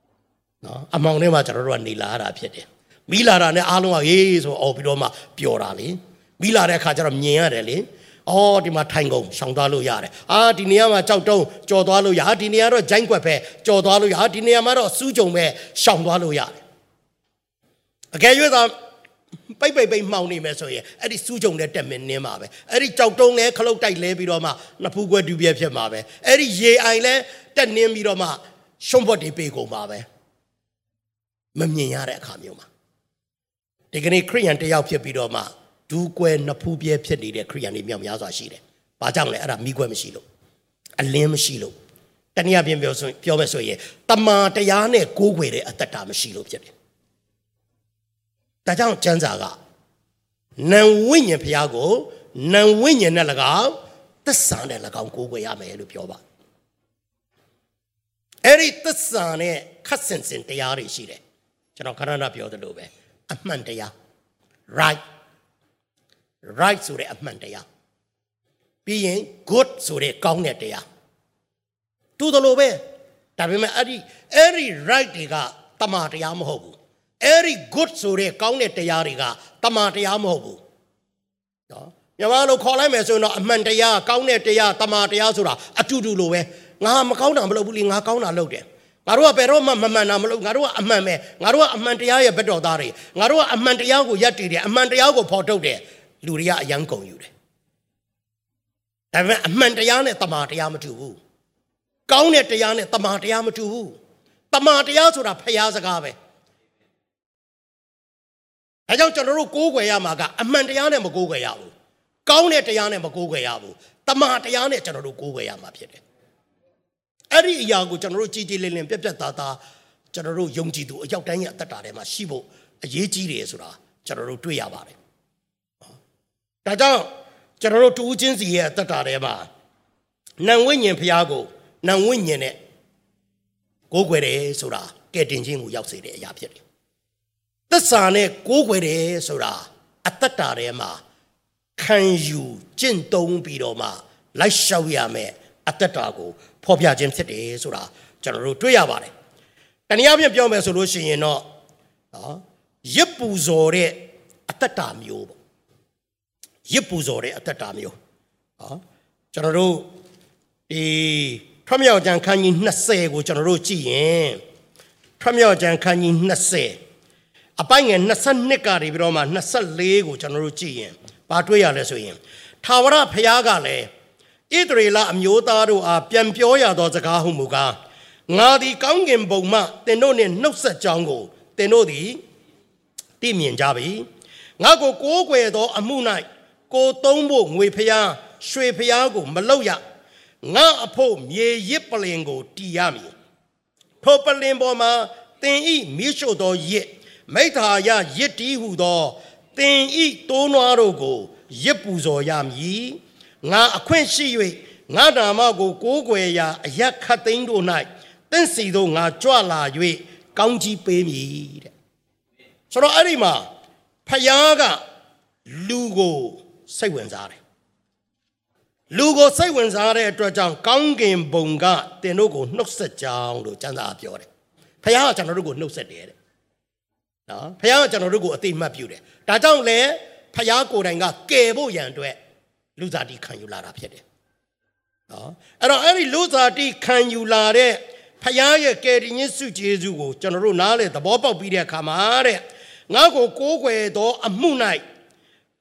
။နော်အမောင်ထဲမှာကျွန်တော်တို့ကနေလာရတာဖြစ်တယ်။မိလာတာနဲ့အားလုံးကဟေးဆိုအော်ပြီးတော့မှပျော်တာလေ။မိလာတဲ့အခါကျတော့မြင်ရတယ်လေ။အော်ဒီမှာထိုင်ကုန်ရှောင်သွားလို့ရတယ်အာဒီနေရာမှာကြောက်တုံးကြော်သွားလို့ရဟာဒီနေရာတော့ဂျိုင်းကွက်ပဲကြော်သွားလို့ရဟာဒီနေရာမှာတော့စူးကြုံပဲရှောင်သွားလို့ရတယ်အကယ်၍သာ ပိတ်ပိတ်ပိတ်မှောင်နေမယ်ဆိုရင်အဲ့ဒီစူးကြုံနဲ့တက်မင်းနင်းပါပဲအဲ့ဒီကြောက်တုံးလဲခလုတ်တိုက်လဲပြီးတော့မှနှစ်ဖူးခွဲဒူပြဲဖြစ်မှာပဲအဲ့ဒီရေအိုင်လဲတက်နင်းပြီးတော့မှရှုံးဘတ်တွေပေးကုန်ပါပဲမမြင်ရတဲ့အခါမျိုးမှာဒီကနေ့ခရိယန်တယောက်ဖြစ်ပြီးတော့မှဒူးကွဲနှစ်ဖူးပြဲဖြစ်နေတဲ့ခရိယန်တွေမြောက်များစွာရှိတယ်။ဘာကြောင့်လဲအဲ့ဒါမိကွဲမရှိလို့အလင်းမရှိလို့တနည်းအားဖြင့်ပြောဆိုပြောမယ်ဆိုရင်တမာတရားနဲ့ကိုးကွယ်တဲ့အတ္တတာမရှိလို့ဖြစ်တယ်။ ဒါကြောင့်ကျမ်းစာကနံဝိညာဉ်ဖျားကိုနံဝိညာဉ်နဲ့၎င်းသစ္စာနဲ့၎င်းကိုးကွယ်ရမယ်လို့ပြောပါအဲ့ဒီသစ္စာနဲ့ခတ်စင်စင်တရားတွေရှိတယ်ကျွန်တော်ခဏခဏပြောသလိုပဲအမှန်တရား right right ဆိုတဲ့အမှန်တရားပြီးရင် good ဆိုတဲ့ကောင်းတဲ့တရားတူတယ်လို့ပဲဒါပေမဲ့အဲ့ဒီအဲ့ဒီ right တွေကတမာတရားမဟုတ်ဘူး အဲ့ဒီ good ဆိုတဲ့ကောင်းတဲ့တရားတွေကတမာတရားမဟုတ်ဘူးနော်မြန်မာလိုခေါ်လိုက်မယ်ဆိုရင်တော့အမှန်တရားကောင်းတဲ့တရားတမာတရားဆိုတာအတူတူလိုပဲငါမကောင်းတာမလုပ်ဘူးလေငါကောင်းတာလုပ်တယ်ငါတို့ကဘယ်တော့မှမမှန်တာမလုပ်ငါတို့ကအမှန်ပဲငါတို့ကအမှန်တရားရဲ့ဘက်တော်သားတွေငါတို့ကအမှန်တရားကိုယက်တည်တယ်အမှန်တရားကိုဖော်ထုတ်တယ်လူတွေကအယံကုန်ယူတယ်ဒါပေမဲ့အမှန်တရားနဲ့တမာတရားမတူဘူးကောင်းတဲ့တရားနဲ့တမာတရားမတူဘူးတမာတရားဆိုတာဖျားစကားပဲ အဲကြောင့်ကျွန်တော်တို့ကိုးကွယ်ရမှာကအမှန်တရားနဲ့မကိုးကွယ်ရဘူးကောင်းတဲ့တရားနဲ့မကိုးကွယ်ရဘူးတမာတရားနဲ့ကျွန်တော်တို့ကိုးကွယ်ရမှာဖြစ်တယ်အဲ့ဒီအရာကိုကျွန်တော်တို့ကြည်ကြည်လင်လင်ပြက်ပြက်သားသားကျွန်တော်တို့ယုံကြည်သူအရောက်တိုင်းရဲ့အသက်တာထဲမှာရှိဖို့အရေးကြီးတယ်ဆိုတာကျွန်တော်တို့တွေ့ရပါတယ်ဒါကြောင့်ကျွန်တော်တို့တူးချင်းစီရဲ့အသက်တာထဲမှာနံဝိညာဉ်ဖျားကိုနံဝိညာဉ်နဲ့ကိုးကွယ်တယ်ဆိုတာကဲတင်ခြင်းကိုရောက်စေတဲ့အရာဖြစ်တယ် သစ္စာနဲ့ကိုးကွယ်တယ်ဆိုတာအသက်တာထဲမှာခံယူကျင့်သုံးပြီးတော့မှလိုက်လျှောက်ရမယ်အသက်တာကိုဖော်ပြခြင်းဖြစ်တယ်ဆိုတာကျွန်တော်တို့တွေ့ရပါတယ်တနည်းအားဖြင့်ပြောမယ်ဆိုလို့ရှိရင်တော့နော်ရစ်ပူဇော်တဲ့အသက်တာမျိုးပေါ့ရစ်ပူဇော်တဲ့အသက်တာမျိုးနော်ကျွန်တော်တို့ဒီထွတ်မြောက်ကျမ်းခန်းကြီး20ကိုကျွန်တော်တို့ကြည့်ရင်ထွတ်မြောက်ကျမ်းခန်းကြီး20 အပိုင်းငယ်22ကနေပြီးတော့မှ24ကိုကျွန်တော်တို့ကြည့်ရင်ဘာတွေ့ရလဲဆိုရင်ထာဝရဘုရားကလည်းဣသရေလအမျိုးသားတို့အားပြန်ပြောရသောစကားဟုမူကားငါသည်ကောင်းကင်ဘုံမှသင်တို့နှင့်နှုတ်ဆက်ကြောင်းကိုသင်တို့သည်သိမြင်ကြပြီငါကိုကိုးကွယ်သောအမှု၌ကိုသုံးဖို့ငွေဖျားရွှေဖျားကိုမလောက်ရငါအဖို့မြေရစ်ပလင်ကိုတီးရမည်ထိုပလင်ပေါ်မှာသင်ဤမိရှို့သောရစ် မိထာယရစ်တီးဟုသောသင်ဤတိုးနွားတို့ကိုရစ်ပူဇော်ရမည်ငါအခွင့်ရှိ၍ငါနာမကိုကိုးကွယ်ရာအယက်ခတ်သိမ်းတို့၌တင့်စီတို့ငါကြွလာ၍ကောင်းကြီးပေးမည်တဲ့ဆိုတော့အဲ့ဒီမှာဖယားကလူကိုစိတ်ဝင်စားတယ်လူကိုစိတ်ဝင်စားတဲ့အတွက်ကြောင့်ကောင်းကင်ဘုံကတင်တို့ကိုနှုတ်ဆက်ကြောင်းလို့ကျမ်းစာပြောတယ်ဖယားကကျွန်တော်တို့ကိုနှုတ်ဆက်တယ်တဲ့ နော်ဖယားကကျွန်တော်တို့ကိုအသိမှတ်ပြုတယ်ဒါကြောင့်လေဖယားကိုယ်တိုင်ကကယ်ဖို့ရန်အတွက်လူစားတိခံယူလာတာဖြစ်တယ်နော်အဲ့တော့အဲ့ဒီလူစားတိခံယူလာတဲ့ဖယားရဲ့ကယ်တင်ခြင်းစုကျေးဇူးကိုကျွန်တော်တို့နားလေသဘောပေါက်ပြီးတဲ့အခါမှာတဲ့ငါ့ကိုကိုးကွယ်သောအမှု၌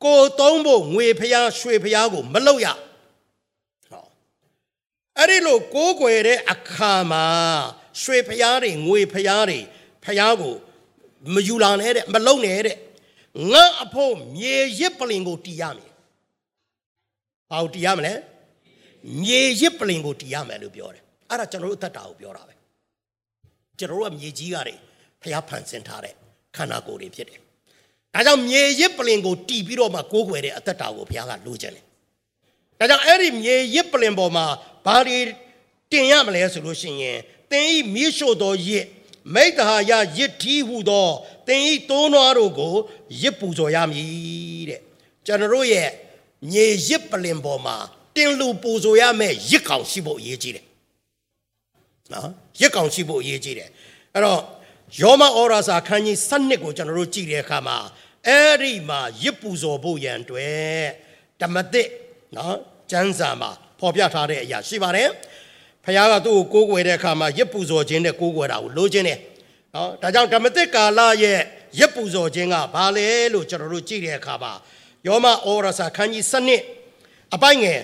ကိုသုံးဖို့ငွေဖျားရွှေဖျားကိုမလုပ်ရဟောအဲ့ဒီလိုကိုးကွယ်တဲ့အခါမှာရွှေဖျားတွေငွေဖျားတွေဖျားကို မယူလာနဲ့တဲ့မလုံနဲ့တဲ့ငါအဖို့မြေရစ်ပလင်ကိုတီးရမယ်။ဘာကိုတီးရမလဲ။မြေရစ်ပလင်ကိုတီးရမယ်လို့ပြောတယ်။အဲ့ဒါကျွန်တော်တို့အသက်တာကိုပြောတာပဲ။ကျွန်တော်တို့ကမြေကြီးကတွေဖျားဖန်ဆင်းထားတဲ့ခန္ဓာကိုယ်တွေဖြစ်တယ်ဒါကြောင့်မြေရစ်ပလင်ကိုတီးပြီးတော့မှကိုးကွယ်တဲ့အသက်တာကိုဘုရားကလိုချင်တယ်ဒါကြောင့်အဲ့ဒီမြေရစ်ပလင်ပေါ်မှာဘာတွေတင်ရမလဲဆိုလို့ရှိရင်သင်ဤမြေရှို့သောရစ် မိတ္တဟာယရစ်ထီးဟုသောသင်ဤတိုးနွားတို့ကိုရစ်ပူဇော်ရမည်တဲ့ကျွန်တော်တို့ရဲ့မြေရစ်ပလင်ပေါ်မှာတင်လူပူဇော်ရမယ့်ရစ်ကောင်ရှိဖို့အရေးကြီးတယ်နော်ရစ်ကောင်ရှိဖို့အရေးကြီးတယ်အဲ့တော့ယောမဩရာစာခန်းကြီး7ကိုကျွန်တော်တို့ကြည့်တဲ့အခါမှာအဲ့ဒီမှာရစ်ပူဇော်ဖို့ရန်အတွက်ဓမ္မသစ်နော်ကျမ်းစာမှာဖော်ပြထားတဲ့အရာရှိပါတယ် ဖခင်ကသူ့ကိုကိုးကွယ်တဲ့အခါမှာရစ်ပူဇော်ခြင်းနဲ့ကိုးကွယ်တာကိုလိုချင်တယ်နော်ဒါကြောင့်ဓမ္မသစ်ကာလရဲ့ရစ်ပူဇော်ခြင်းကဘာလဲလို့ကျွန်တော်တို့ကြည့်တဲ့အခါမှာယောမဩရာစာခန်းကြီး7အပိုင်းငယ်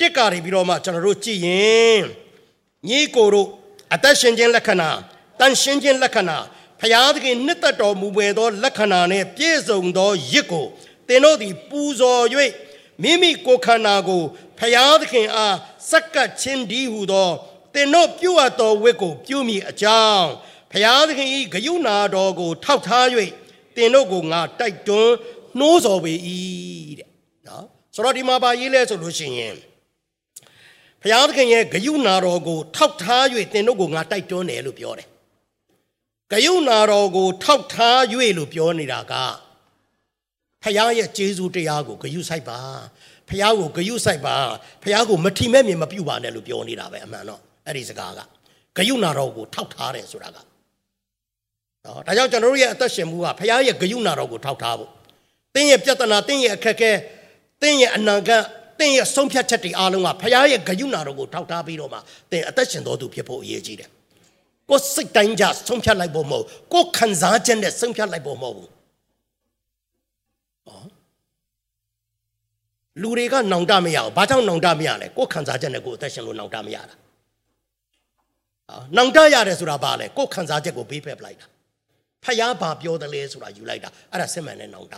တစ်ကာတွေပြီးတော့မှကျွန်တော်တို့ကြည့်ရင်ညီကိုတို့အသက်ရှင်ခြင်းလက္ခဏာတန်ရှင်းခြင်းလက္ခဏာဖျားသခင်နှစ်သက်တော်မူပွေသောလက္ခဏာနှင့်ပြည့်စုံသောရစ်ကိုသင်တို့သည်ပူဇော်၍မိမိကိုယ်ခန္ဓာကိုဖျားသခင်အား စက္ကပ်ခြင်းဒီဟုသောသင်တို့ပြုအပ်သောဝတ်ကို ပြုမိအကြောင်းဖျားသခင်၏ဂယုဏတော်ကို ထောက်ထား၍သင်တို့ကိုငါတိုက်တွန်းနှိုးဆော်ပေ၏တဲ့နော်ဆိုတော့ဒီမှာပါရေးလဲဆိုလို့ရှိရင်ဘုရားသခင်ရဲ့ဂယုဏတော်ကို ထောက်ထား၍သင်တို့ကိုငါတိုက်တွန်းတယ်လို့ပြောတယ်ဂယုဏတော်ကို ထောက်ထား၍လို့ပြောနေတာကဖခင်ရဲ့ကျေးဇူးတရားကိုဂယုစိုက်ပါ ဖခင်ကိုဂယုစိုက်ပါဖခင်ကိုမထီမဲ့မြင်မပြုတ်ပါနဲ့လို့ပြောနေတာပဲအမှန်တော့အဲ့ဒီစကားကဂယုဏတော်ကိုထောက်ထားတယ်ဆိုတာကနော်ဒါကြောင့်ကျွန်တော်တို့ရဲ့အသက်ရှင်မှုကဖခင်ရဲ့ဂယုဏတော်ကိုထောက်ထားဖို့တင်းရဲ့ပြဿနာတင်းရဲ့အခက်အခဲတင်းရဲ့အနာဂတ်တင်းရဲ့ဆုံးဖြတ်ချက်တွေအားလုံးကဖခင်ရဲ့ဂယုဏတော်ကိုထောက်ထားပြီးတော့မှတင်းအသက်ရှင်တော်သူဖြစ်ဖို့အရေးကြီးတယ်ကိုယ်စိတ်တိုင်းကြဆုံးဖြတ်လိုက်ဖို့မဟုတ်ကိုယ်ခံစားချက်နဲ့ဆုံးဖြတ်လိုက်ဖို့မဟုတ်ဘူး လူတွေကနောင်တမရအောင်ဘာကြောင့်နောင်တမရလဲကိုယ်ခံစားချက်နဲ့ကိုယ်အသက်ရှင်လို့နောင်တမရတာအာနောင်တရတယ်ဆိုတာဘာလဲကိုယ်ခံစားချက်ကိုဘေးဖက်ပလိုက်တာဖယားဘာပြောတယ်လဲဆိုတာယူလိုက်တာအဲ့ဒါစစ်မှန်တဲ့နောင်တ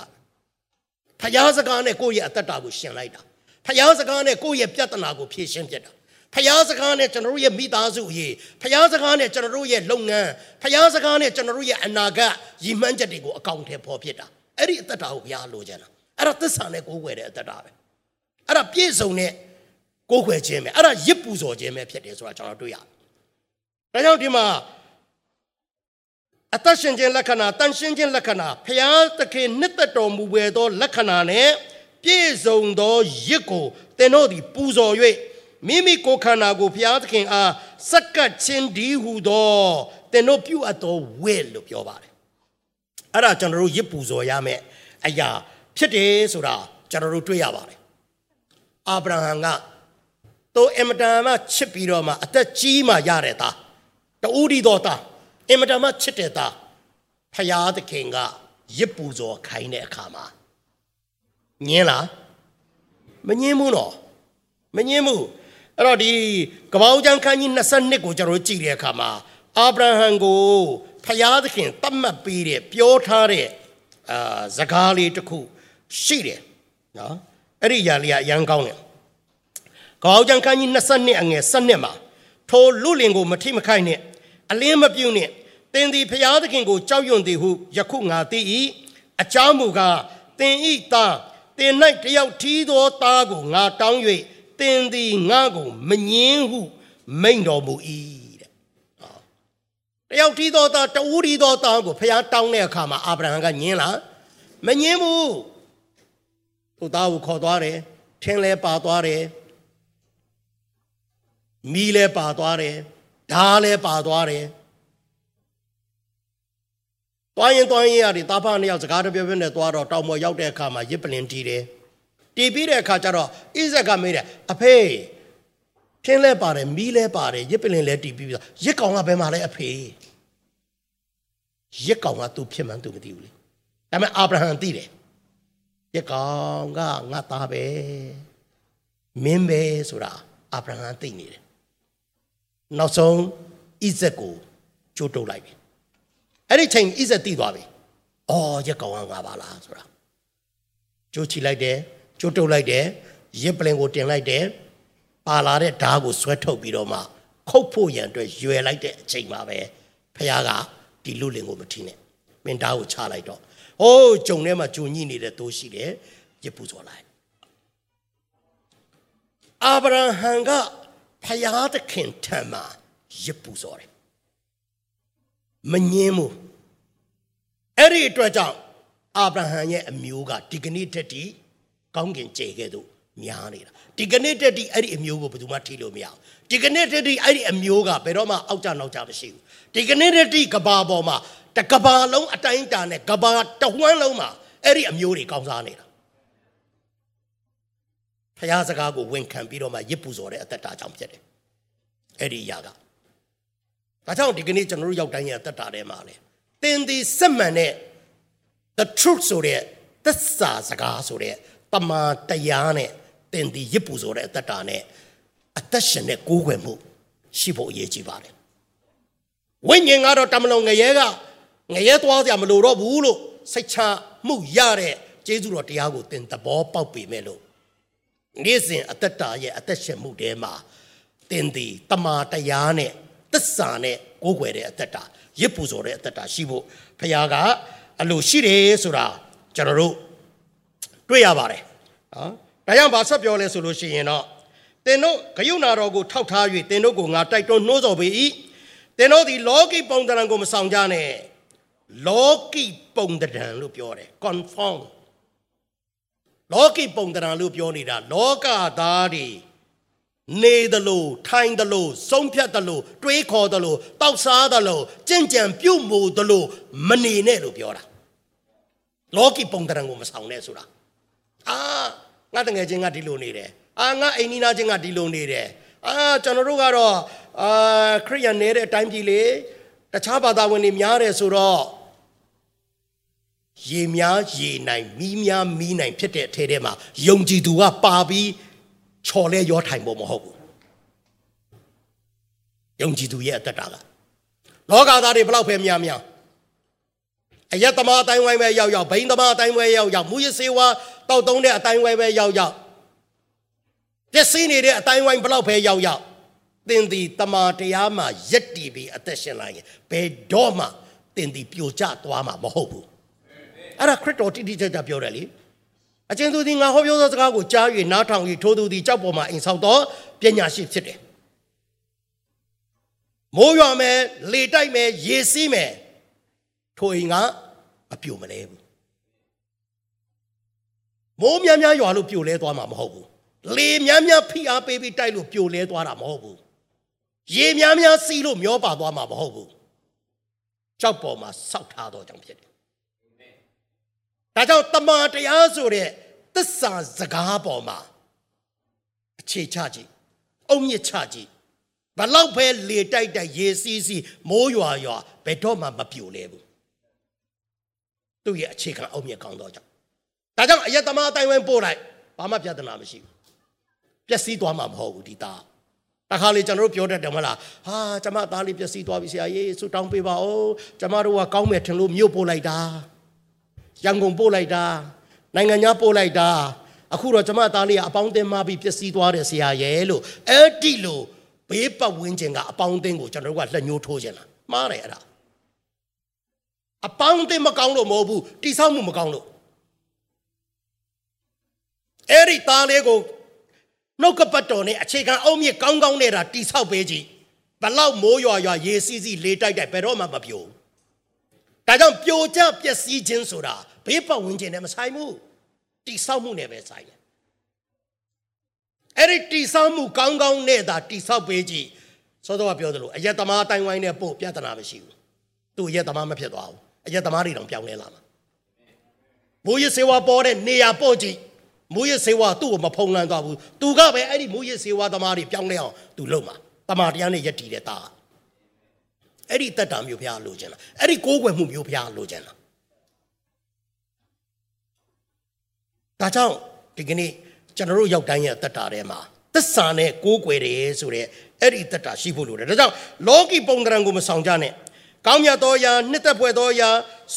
ဖယားစကားနဲ့ကိုယ့်ရဲ့အသက်တာကိုရှင်လိုက်တာဖယားစကားနဲ့ကိုယ့်ရဲ့ပြဿနာကိုဖြေရှင်းပြတာဖယားစကားနဲ့ကျွန်တော်တို့ရဲ့မိသားစုအရေးဖယားစကားနဲ့ကျွန်တော်တို့ရဲ့လုပ်ငန်းဖယားစကားနဲ့ကျွန်တော်တို့ရဲ့အနာဂတ်ရည်မှန်းချက်တွေကိုအကောင့်ထဲပေါ်ဖြစ်တာအဲ့ဒီအသက်တာကိုဘုရားလိုချင်တာအဲ့ဒါသစ္စာနဲ့ကိုးကွယ်တဲ့အသက်တာပဲ အဲ့ဒါပြည့်စုံတဲ့ကိုးကွယ်ခြင်းပဲအဲ့ဒါရစ်ပူဇော်ခြင်းပဲဖြစ်တယ်ဆိုတာကျွန်တော်တွေ့ရတယ်ဒါကြောင့်ဒီမှာအသက်ရှင်ခြင်းလက္ခဏာတန်ရှင်းခြင်းလက္ခဏာဖျားသခင်နှစ်သက်တော်မူပေသောလက္ခဏာနဲ့ပြည့်စုံသောရစ်ကိုသင်တို့သည်ပူဇော်၍မိမိကိုယ်ခန္ဓာကိုဘုရားသခင်အားစက္ကပ်ခြင်းဒီဟုသောသင်တို့ပြုအပ်သောဝဲလို့ပြောပါတယ်အဲ့ဒါကျွန်တော်တို့ရစ်ပူဇော်ရမယ်အရာဖြစ်တယ်ဆိုတာကျွန်တော်တို့တွေ့ရပါတယ် အာဗြဟံကသူအင်မတန်မှချစ်ပြီးတော့မှအသက်ကြီးမှရတဲ့သားတူဒီတော်သားအင်မတန်မှချစ်တဲ့သားဖယားသခင်ကရစ်ပူဇော်ခိုင်းတဲ့အခါမှာညင်းလားမညင်းဘူးနော်မညင်းဘူးအဲ့တော့ဒီကပောင်းကျမ်းခန်းကြီး22ကိုကျွန်တော်ကြည့်တဲ့အခါမှာအာဗြဟံကိုဖယားသခင်တတ်မှတ်ပေးတဲ့ပြောထားတဲ့အာစကားလေးတစ်ခုရှိတယ်နော် အဲ့ဒီຢာလေးကအရန်ကောင်းတယ်ကပောင်းကျမ်းခန်းကြီး22အငယ်7မှာထိုလူလင်ကိုမထိမခိုက်နဲ့အလင်းမပြုတ်နဲ့သင်သည်ဖျားသခင်ကိုကြောက်ရွံ့သည်ဟုယခုငါသိ၏အကြောင်းမူကားသင်ဤသားသင်၌တယောက်ထီးသောသားကိုငါတောင်း၍သင်သည်ငါကိုမငင်းဟုမိန်တော်မူ၏တဲ့တယောက်ထီးသောသားတူးထီးသောသားကိုဖျားတောင်းတဲ့အခါမှာအာဗြဟံကငင်းလားမငင်းဘူး သူ့သားကိုခေါ်သွားတယ်ထင်းလဲပါသွားတယ်မီးလဲပါသွားတယ်ဓာလဲပါသွားတယ်တွားရင်တွားရင်ရတယ်တာဖနှစ်ယောက်စကားတပြောပြောနဲ့တွားတော့တောင်ပေါ်ရောက်တဲ့အခါမှာရစ်ပလင်တီးတယ်တီးပြီးတဲ့အခါကျတော့ဣဇက်ကမေးတယ်အဖေခင်းလဲပါတယ်မီးလဲပါတယ်ရစ်ပလင်လဲတီးပြီးပြီးရစ်ကောင်ကဘယ်မှာလဲအဖေရစ်ကောင်ကသူဖြစ်မှန်းသူမသိဘူးလေဒါပေမဲ့အာဗြဟံသိတယ် ရစ်ကောင်ကငါသားပဲမင်းပဲဆိုတာအာဗြဟံသိနေတယ်နောက်ဆုံးဣဇက်ကိုကြိုးတုပ်လိုက်ပြီအဲ့ဒီချိန်ဣဇက်တည်သွားပြီ။အော်ရက်ကောင်ကငါပါလားဆိုတာကြိုးချီလိုက်တယ်ကြိုးတုပ်လိုက်တယ်ရစ်ပလင်ကိုတင်လိုက်တယ်ပါလာတဲ့ဓားကိုဆွဲထုတ်ပြီးတော့မှခုတ်ဖို့ရန်အတွက်ရွယ်လိုက်တဲ့အချိန်မှာပဲဖခင်ကဒီလူလင်ကိုမထီနဲ့မင်းသားကိုချလိုက်တော့ ဟိုးဂျုံထဲမှာဂျုံညိနေတဲ့တိုးရှိတယ်ရစ်ပူဇော်လိုက်အာဗြဟံကဖယားသခင်ထံမှာရစ်ပူဇော်တယ်မငင်းဘူးအဲ့ဒီအတွက်ကြောင့်အာဗြဟံရဲ့အမျိုးကဒီကနေ့တည်းတည်းကောင်းကင်ကျေခဲ့သူများနေတာဒီကနေ့တည်းတည်းအဲ့ဒီအမျိုးကိုဘယ်သူမှထိလို့မရဘူးဒီကနေ့တည်းတည်းအဲ့ဒီအမျိုးကဘယ်တော့မှအောက်ကြနောက်ကြမရှိဘူးဒီကနေ့တည်းတည်းကဘာပေါ်မှာ တကဘာလုံးအတိုင်းတာနဲ့ကဘာတဝန်းလုံးမှာအဲ့ဒီအမျိုးတွေကောင်းစားနေတာဖျားစကားကိုဝန်ခံပြီးတော့မှရစ်ပူစော်တဲ့အသက်တာကြောင့်ဖြစ်တယ်အဲ့ဒီအရာကဒါကြောင့်ဒီကနေ့ကျွန်တော်တို့ရောက်တိုင်းရဲ့အသက်တာထဲမှာလေသင်ဒီစစ်မှန်တဲ့ the truth ဆိုတဲ့သစ္စာစကားဆိုတဲ့တမန်တရားနဲ့သင်ဒီရစ်ပူဆိုတဲ့အသက်တာနဲ့အသက်ရှင်တဲ့ကိုးကွယ်မှုရှိဖို့အရေးကြီးပါတယ်ဝိညာဉ်ကတော့တမလုံငရဲက ငရဲသွားကြမလို့တော့ဘူးလို့စိတ်ချမှုရတဲ့ကျေးဇူးတော်တရားကိုသင်သဘောပေါက်ပေမဲ့လို့နေ့စဉ်အသက်တာရဲ့အသက်ရှင်မှုထဲမှာသင်ဒီတမာတရားနဲ့သစ္စာနဲ့ကိုးကွယ်တဲ့အသက်တာရစ်ပူဆိုတဲ့အသက်တာရှိဖို့ဖခင်ကအလိုရှိတယ်ဆိုတာကျွန်တော်တို့တွေ့ရပါတယ်နော်ဒါကြောင့်ဗာဆက်ပြောလဲဆိုလို့ရှိရင်တော့သင်တို့ဂယုဏတော်ကိုထောက်ထား၍သင်တို့ကိုငါတိုက်တွန်းနှိုးဆော်ပေ၏သင်တို့ဒီလောကီပုံသဏ္ဍာန်ကိုမဆောင်ကြနဲ့ လောကီပုံသဏ္ဍာန်လို့ပြောတယ် conform လောကီပုံသဏ္ဍာန်လို့ပြောနေတာလောကသားတွေနေသလိုထိုင်သလိုဆုံးဖြတ်သလိုတွေးခေါ်သလိုတောက်စားသလိုကြင်ကြံပြုတ်မှုသလိုမနေနဲ့လို့ပြောတာလောကီပုံသဏ္ဍာန်ကိုမဆောင်နဲ့ဆိုတာအာငါတငယ်ချင်းကဒီလိုနေတယ်အာငါအိမ်နီးနားချင်းကဒီလိုနေတယ်အာကျွန်တော်တို့ကတော့အာခရိယန်နေတဲ့အတိုင်းပြည်လေတခြားဘာသာဝင်တွေများတယ်ဆိုတော့ ရေများရေနိုင်မီးများမီးနိုင်ဖြစ်တဲ့အထဲထဲမှာယုံကြည်သူကပါပြီးချော်လဲရောထိုင်ဖို့မဟုတ်ဘူးယုံကြည်သူရဲ့အတ္တတာကလောကသားတွေဘလောက်ပဲများများအယက်သမားအတိုင်းဝိုင်းပဲရောက်ရောက်ဘိန်းသမားအတိုင်းဝိုင်းရောက်ရောက်မူရစေဝါတောက်တုံးတဲ့အတိုင်းဝိုင်းပဲရောက်ရောက်ပျက်စီးနေတဲ့အတိုင်းဝိုင်းဘလောက်ပဲရောက်ရောက်သင်သည်တမာတရားမှာယက်တီပြီးအသက်ရှင်လာရင်ဘယ်တော့မှသင်သည်ပြိုကျသွားမှာမဟုတ်ဘူး အဲ့ဒါခရစ်တော်တိတိကျကျပြောတယ်လေအကျဉ်းသူသည်ငါဟောပြောသောစကားကိုကြား၍နားထောင်၍ထိုသူသည်ကြောက်ပေါ်မှာအိမ်ဆောက်သောပညာရှိဖြစ်တယ်မိုးရွာမယ်လေတိုက်မယ်ရေစီးမယ်ထိုအိမ်ကအပြိုမလဲဘူးမိုးများများရွာလို့ပြိုလဲသွားမှာမဟုတ်ဘူးလေများများဖိအားပေးပြီးတိုက်လို့ပြိုလဲသွားတာမဟုတ်ဘူးရေများများစီးလို့မျောပါသွားမှာမဟုတ်ဘူးကြောက်ပေါ်မှာစောက်ထားတော့ကြောင့်ဖြစ်တယ် ဒါကြောင့်တမန်တရားဆိုတဲ့သစ္စာစကားပေါ်မှာအခြေချကြည့်အုံမြင့်ချကြည့်ဘလောက်ပဲလေတိုက်တိုက်ရေစီးစီးမိုးရွာရွာဘယ်တော့မှမပြိုလဲဘူးသူ့ရဲ့အခြေခံအုံမြင့်ကောင်းတော့ကြောင့်ဒါကြောင့်အယက်သမားအတိုင်းဝိုင်းပို့လိုက်ဘာမှပြဿနာမရှိဘူးပျက်စီးသွားမှာမဟုတ်ဘူးဒီသားတခါလေကျွန်တော်တို့ပြောတတ်တယ်မလားဟာကျမသားလေးပျက်စီးသွားပြီဆရာကြီးဆူတောင်းပေးပါဦးကျမတို့ကကောင်းမယ်ထင်လို့မြို့ပို့လိုက်တာ ရန်ကုန်ပို့လိုက်တာနိုင်ငံခြားပို့လိုက်တာအခုတော့ကျမသားလေးကအပေါင်းအသင်းမှပြီးပျက်စီးသွားတယ်ဆရာရဲ့လို့အဲ့ဒီလိုဘေးပတ်ဝန်းကျင်ကအပေါင်းအသင်းကိုကျွန်တော်တို့ကလက်ညှိုးထိုးခြင်းလားမှားတယ်အဲ့ဒါအပေါင်းအသင်းမကောင်းလို့မဟုတ်ဘူးတိဆောက်မှုမကောင်းလို့အဲ့ဒီသားလေးကိုနှုတ်ကပတ်တော်နဲ့အခြေခံအုံမြင့်ကောင်းကောင်းနဲ့တာတိဆောက်ပေးကြည့်ဘလောက်မိုးရွာရွာရေစီးစီးလေတိုက်တိုက်ဘယ်တော့မှမပြိုဒါကြောင့်ပြိုကျပျက်စီးခြင်းဆိုတာ ဘေးပတ်ဝန်းကျင်နဲ့မဆိုင်ဘူးတိဆောက်မှုနဲ့ပဲဆိုင်တယ်အဲ့ဒီတိဆောက်မှုကောင်းကောင်းနဲ့သာတိဆောက်ပေးကြည့်စောစောကပြောသလိုအယက်သမားအတိုင်းဝိုင်းနဲ့ပို့ပြဿနာမရှိဘူးသူအယက်သမားမဖြစ်သွားဘူးအယက်သမားတွေတောင်ပြောင်းလဲလာမှာဘိုးရစေဝါပေါ်တဲ့နေရာပို့ကြည့်မူရစေဝါသူ့ကိုမဖုံးလန်းသွားဘူးသူကပဲအဲ့ဒီမူရစေဝါသမားတွေပြောင်းလဲအောင်သူလုပ်မှာတမာတရားနဲ့ယက်တီတဲ့သားအဲ့ဒီတက်တာမျိုးဖျားလိုချင်လားအဲ့ဒီကိုးကွယ်မှုမျိုးဖျားလိုချင်လား ဒါကြောင့်ဒီကနေ့ကျွန်တော်တို့ရောက်တိုင်းရဲ့တက်တာထဲမှာသစ္စာနဲ့ကိုးကွယ်တယ်ဆိုတဲ့အဲ့ဒီတက်တာရှိဖို့လိုတယ်ဒါကြောင့်လောကီပုံသဏ္ဍာန်ကိုမဆောင်ကြနဲ့ကောင်းမြတ်သောအရာနှစ်သက်ဖွယ်သောအရာ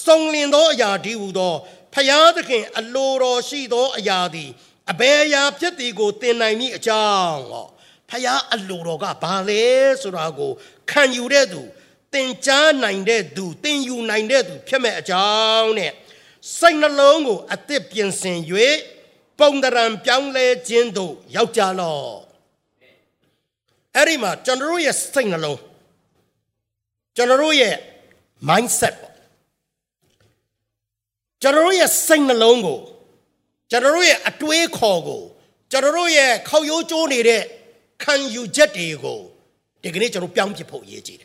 စုံလင်သောအရာဒီဟူသောဖျားသခင်အလိုတော်ရှိသောအရာသည်အဘယ်အရာဖြစ်သည်ကိုသင်နိုင်မည်အကြောင်းဟောဖျားအလိုတော်ကဘာလဲဆိုတာကိုခံယူတဲ့သူသင်ကြားနိုင်တဲ့သူသင်ယူနိုင်တဲ့သူဖြစ်မဲ့အကြောင်းနဲ့ စိတ်နှလုံးကိုအသစ်ပြင်ဆင်၍ပုံတရံပြောင်းလဲခြင်းသို့ရောက်ကြလော့အဲ့ဒီမှာကျွန်တော်တို့ရဲ့စိတ်နှလုံးကျွန်တော်တို့ရဲ့ mindset ပေါ့ကျွန်တော်တို့ရဲ့စိတ်နှလုံးကိုကျွန်တော်တို့ရဲ့အတွေးခေါ်ကိုကျွန်တော်တို့ရဲ့ခောက်ရိုးကျိုးနေတဲ့ခံယူချက်တွေကိုဒီကနေ့ကျွန်တော်ပြောင်းပြဖို့အရေးကြီးတယ်။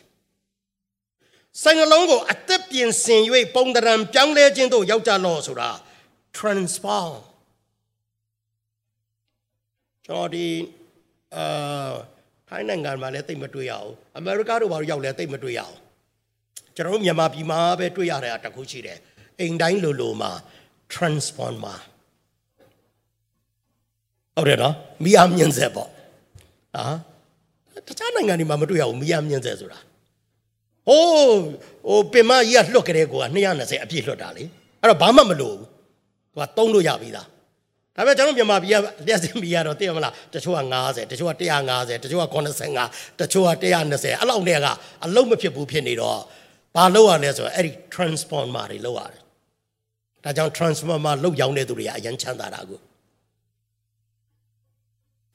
စိတ်နှလုံးကိုအသက်ပြင်ဆင်၍ပုံတရံပြောင်းလဲခြင်းတို့ရောက်ကြလော့ဆိုတာ transform ကျွန်တော်ဒီအာထိုင်းနိုင်ငံမှာလည်းတိတ်မတွေ့ရအောင်အမေရိကတို့ဘာလို့ရောက်လဲတိတ်မတွေ့ရအောင်ကျွန်တော်တို့မြန်မာပြည်မှာပဲတွေ့ရတဲ့အတခုရှိတယ်အိမ်တိုင်းလိုလိုမှာ transformer ဟုတ်တယ်နော်မီးအားမြင့်ဆက်ပေါ့ဟာတခြားနိုင်ငံတွေမှာမတွေ့ရဘူးမီးအားမြင့်ဆက်ဆိုတာ ဟိုးဟိုပင်မကြီးကလွတ်ကြတဲ့ကိုက220အပြည့်လွတ်တာလေအဲ့တော့ဘာမှမလိုဘူးသူကသုံးလို့ရပြီသားဒါပေမဲ့ကျွန်တော်မြန်မာပြည်ကလျှက်စင်ပြည်ကတော့သိရမလားတချို့က90တချို့က150တချို့က85တချို့က120အဲ့လောက်နဲ့ကအလုံးမဖြစ်ဘူးဖြစ်နေတော့ဘာလုပ်ရလဲဆိုတော့အဲ့ဒီ transformer တွေလုပ်ရတယ်ဒါကြောင့် transformer လုတ်ရောင်းတဲ့သူတွေကအရန်ချမ်းသာတာကို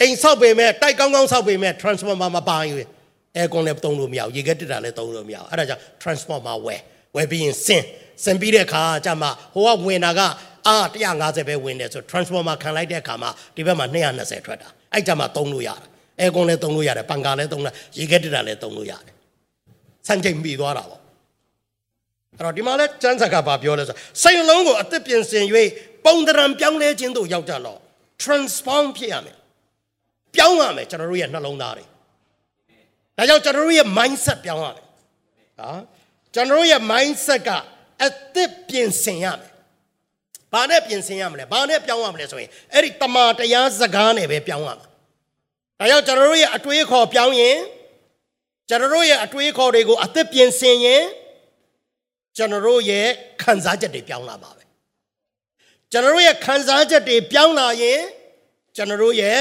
အိမ်ဆောက်ပေမဲ့တိုက်ကောင်းကောင်းဆောက်ပေမဲ့ transformer မပါရင် အဲကွန်လည်းသုံးလို့မရဘူးရေခဲတက်တာလည်းသုံးလို့မရဘူးအဲ့ဒါကြောင့် transformer ဝယ်ဝယ်ပြီးရင်စင်စင်ပြီးတဲ့အခါကျမှဟိုကဝင်တာကအာ150ပဲဝင်တယ်ဆို transformer ခံလိုက်တဲ့အခါမှာဒီဘက်မှာ220ထွက်တာအဲ့ကြမှာသုံးလို့ရတယ်အဲကွန်လည်းသုံးလို့ရတယ်ပန်ကာလည်းသုံးလို့ရေခဲတက်တာလည်းသုံးလို့ရတယ်စံချိန်ပြီးသွားတာပေါ့အဲ့တော့ဒီမှာလဲကျမ်းစာကဘာပြောလဲဆိုစိတ်လုံးကိုအသက်ပြင်ဆင်၍ပုံတရံပြောင်းလဲခြင်းတို့ရောက်ကြတော့ transform ဖြစ်ရမယ်ပြောင်းရမယ်ကျွန်တော်တို့ရဲ့နှလုံးသားတွေ ဒါကြောင့်ကျွန်တော်တို့ရဲ့ mindset ပြောင်းရမယ်ဟာကျွန်တော်တို့ရဲ့ mindset ကအသက်ပြင်ဆင်ရမယ်ဘာနဲ့ပြင်ဆင်ရမလဲဘာနဲ့ပြောင်းရမလဲဆိုရင်အဲ့ဒီတမာတရားစကားနဲ့ပဲပြောင်းရမှာဒါကြောင့်ကျွန်တော်တို့ရဲ့အတွေးခေါ်ပြောင်းရင်ကျွန်တော်တို့ရဲ့အတွေးခေါ်တွေကိုအသက်ပြင်ဆင်ရင်ကျွန်တော်တို့ရဲ့ခံစားချက်တွေပြောင်းလာပါပဲကျွန်တော်တို့ရဲ့ခံစားချက်တွေပြောင်းလာရင်ကျွန်တော်တို့ရဲ့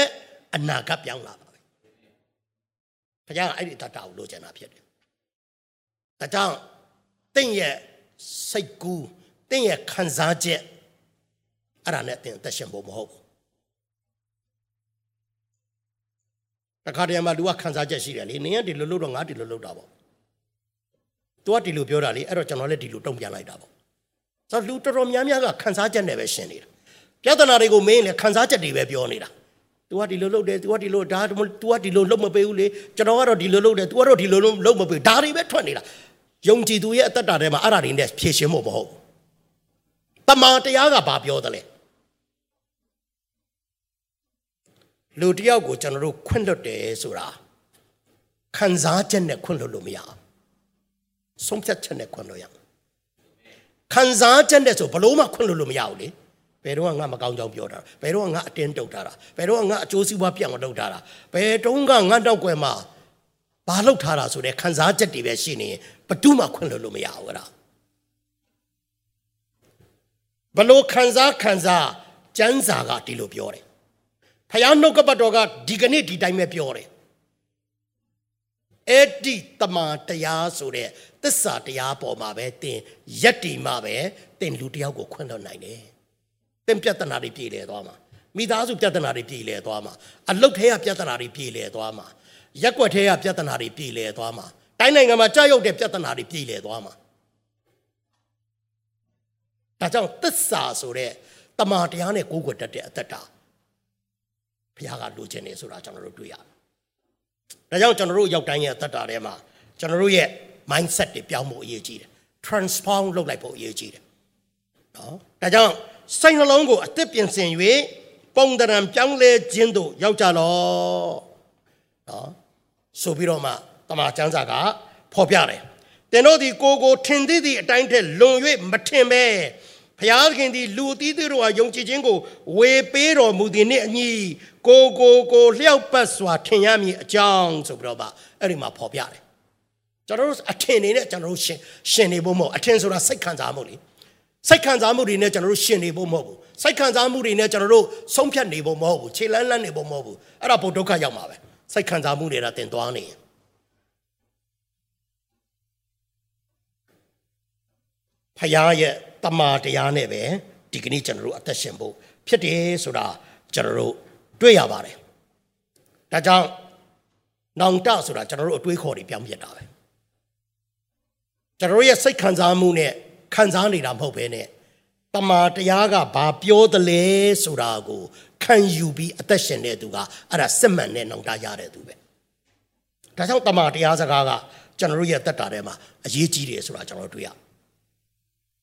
အနာဂတ်ပြောင်းလာပါပဲ ဘုရားကအဲ့ဒီတတ်တာကိုလိုချင်တာဖြစ်တယ်ဒါကြောင့်တင့်ရဲ့စိတ်ကူးတင့်ရဲ့ခံစားချက်အဲ့ဒါနဲ့တင်သက်ရှင်ဖို့မဟုတ်ဘူးတခါတည်းမှာလူကခံစားချက်ရှိတယ်လေနင်ကဒီလိုလုပ်တော့ငါဒီလိုလုပ်တာပေါ့သူကဒီလိုပြောတာလေအဲ့တော့ကျွန်တော်လည်းဒီလိုတုံ့ပြန်လိုက်တာပေါ့ဆိုတော့လူတော်တော်များများကခံစားချက်နဲ့ပဲရှင်နေတာပြဿနာတွေကိုမင်းလည်းခံစားချက်တွေပဲပြောနေတာ तू ကဒီလိုလုပ်တယ် तू ကဒီလိုဒါ तू ကဒီလိုလုပ်မပေးဘူးလေကျွန်တော်ကတော့ဒီလိုလုပ်တယ် तू ကတော့ဒီလိုလုပ်မပေးဒါတွေပဲထွက်နေတာယုံကြည်သူရဲ့အသက်တာထဲမှာအဲ့ဒါတွေနဲ့ဖြည့်ရှင်းဖို့မဟုတ်ဘူးတမန်တရားကဘာပြောသလဲလူတယောက်ကိုကျွန်တော်တို့ခွင့်လွတ်တယ်ဆိုတာခံစားချက်နဲ့ခွင့်လွတ်လို့မရဘူးဆုံးဖြတ်ချက်နဲ့ခွင့်လွတ်ရမယ်ခံစားချက်နဲ့ဆိုဘလို့မှခွင့်လွတ်လို့မရဘူးလေ ဘယ်တော့ငါမကောင်းကြောင်ပြောတာဘယ်တော့ငါအတင်းတုတ်ထားတာဘယ်တော့ငါအကျိုးစီးပွားပြတ်မတုတ်ထားတာဘယ်တုန်းကငါတော့ကွယ်မှာဘာလုပ်ထားတာဆိုတဲ့ခံစားချက်တွေပဲရှိနေရင်ဘယ်သူမှခွင့်လွတ်လို့မရဘူးအဲ့ဒါဘလို့ခံစားခံစားကျမ်းစာကဒီလိုပြောတယ်ဖယားနှုတ်ကပတ်တော်ကဒီကနေ့ဒီတိုင်းပဲပြောတယ်အဲ့ဒီတမန်တရားဆိုတဲ့သစ္စာတရားပေါ်မှာပဲတင်ရက်တီမှာပဲတင်လူတယောက်ကိုခွင့်လွှတ်နိုင်တယ်။ တင်ပြဿနာတွေပြည်လည်သွားမှာမိသားစုပြဿနာတွေပြည်လည်သွားမှာအလုတ်ထဲကပြဿနာတွေပြည်လည်သွားမှာရက်ွက်ထဲကပြဿနာတွေပြည်လည်သွားမှာတိုင်းနိုင်ငံမှာကြောက်ရွံ့တဲ့ပြဿနာတွေပြည်လည်သွားမှာဒါကြောင့်သစ္စာဆိုတဲ့တမန်တရားနဲ့ကိုးကွယ်တတ်တဲ့အသက်တာဘုရားကလိုချင်နေဆိုတာကျွန်တော်တို့တွေ့ရတယ်။ဒါကြောင့်ကျွန်တော်တို့ရောက်တိုင်းရဲ့အသက်တာထဲမှာကျွန်တော်တို့ရဲ့ mindset တွေပြောင်းဖို့အရေးကြီးတယ် transform လုပ်လိုက်ဖို့အရေးကြီးတယ်နော်ဒါကြောင့် စိတ်နှလုံးကိုအသစ်ပြင်ဆင်၍ပုံတရံပြောင်းလဲခြင်းတို့ရောက်ကြလောနော်ဆိုပြီးတော့မှတမန်ကျမ်းစာကဖော်ပြတယ်တင်တို့ဒီကိုကိုထင်သည့်သည့်အတိုင်းထက်လွန်၍မထင်ပဲဖျားခင်ဒီလူအသီးသီးတို့ဟာယုံကြည်ခြင်းကိုဝေပေးတော်မူသည်နှင့်အညီကိုကိုကိုလျှောက်ပတ်စွာထင်ရမည်အကြောင်းဆိုပြီးတော့မှအဲ့ဒီမှာဖော်ပြတယ်ကျွန်တော်တို့အထင်နေနဲ့ကျွန်တော်တို့ရှင်ရှင်နေဖို့မဟုတ်အထင်ဆိုတာစိတ်ခံစားမှုလေ စိတ်ခံစားမှုတွေနဲ့ကျွန်တော်တို့ရှင်နေဖို့မဟုတ်ဘူးစိတ်ခံစားမှုတွေနဲ့ကျွန်တော်တို့ဆုံးဖြတ်နေဖို့မဟုတ်ဘူးခြေလန်းလန်းနေဖို့မဟုတ်ဘူးအဲ့ဒါဘုဒုက္ခရောက်မှာပဲစိတ်ခံစားမှုတွေကတင်သွားနေဖယားရဲ့တမာတရားနဲ့ပဲဒီကနေ့ကျွန်တော်တို့အသက်ရှင်ဖို့ဖြစ်တယ်ဆိုတာကျွန်တော်တို့တွေ့ရပါတယ်ဒါကြောင့်နောင်တဆိုတာကျွန်တော်တို့အတွေးခေါ်တွေပြောင်းပြတာပဲကျွန်တော်တို့ရဲ့စိတ်ခံစားမှုနဲ့ ခံစားနေတာမဟုတ်ဘဲနဲ့တမာတရားကဘာပြောသလဲဆိုတာကိုခံယူပြီးအသက်ရှင်တဲ့သူကအဲ့ဒါစစ်မှန်တဲ့နောင်တရတဲ့သူပဲဒါကြောင့်တမာတရားစကားကကျွန်တော်တို့ရဲ့တက်တာထဲမှာအရေးကြီးတယ်ဆိုတာကျွန်တော်တို့တွေ့ရ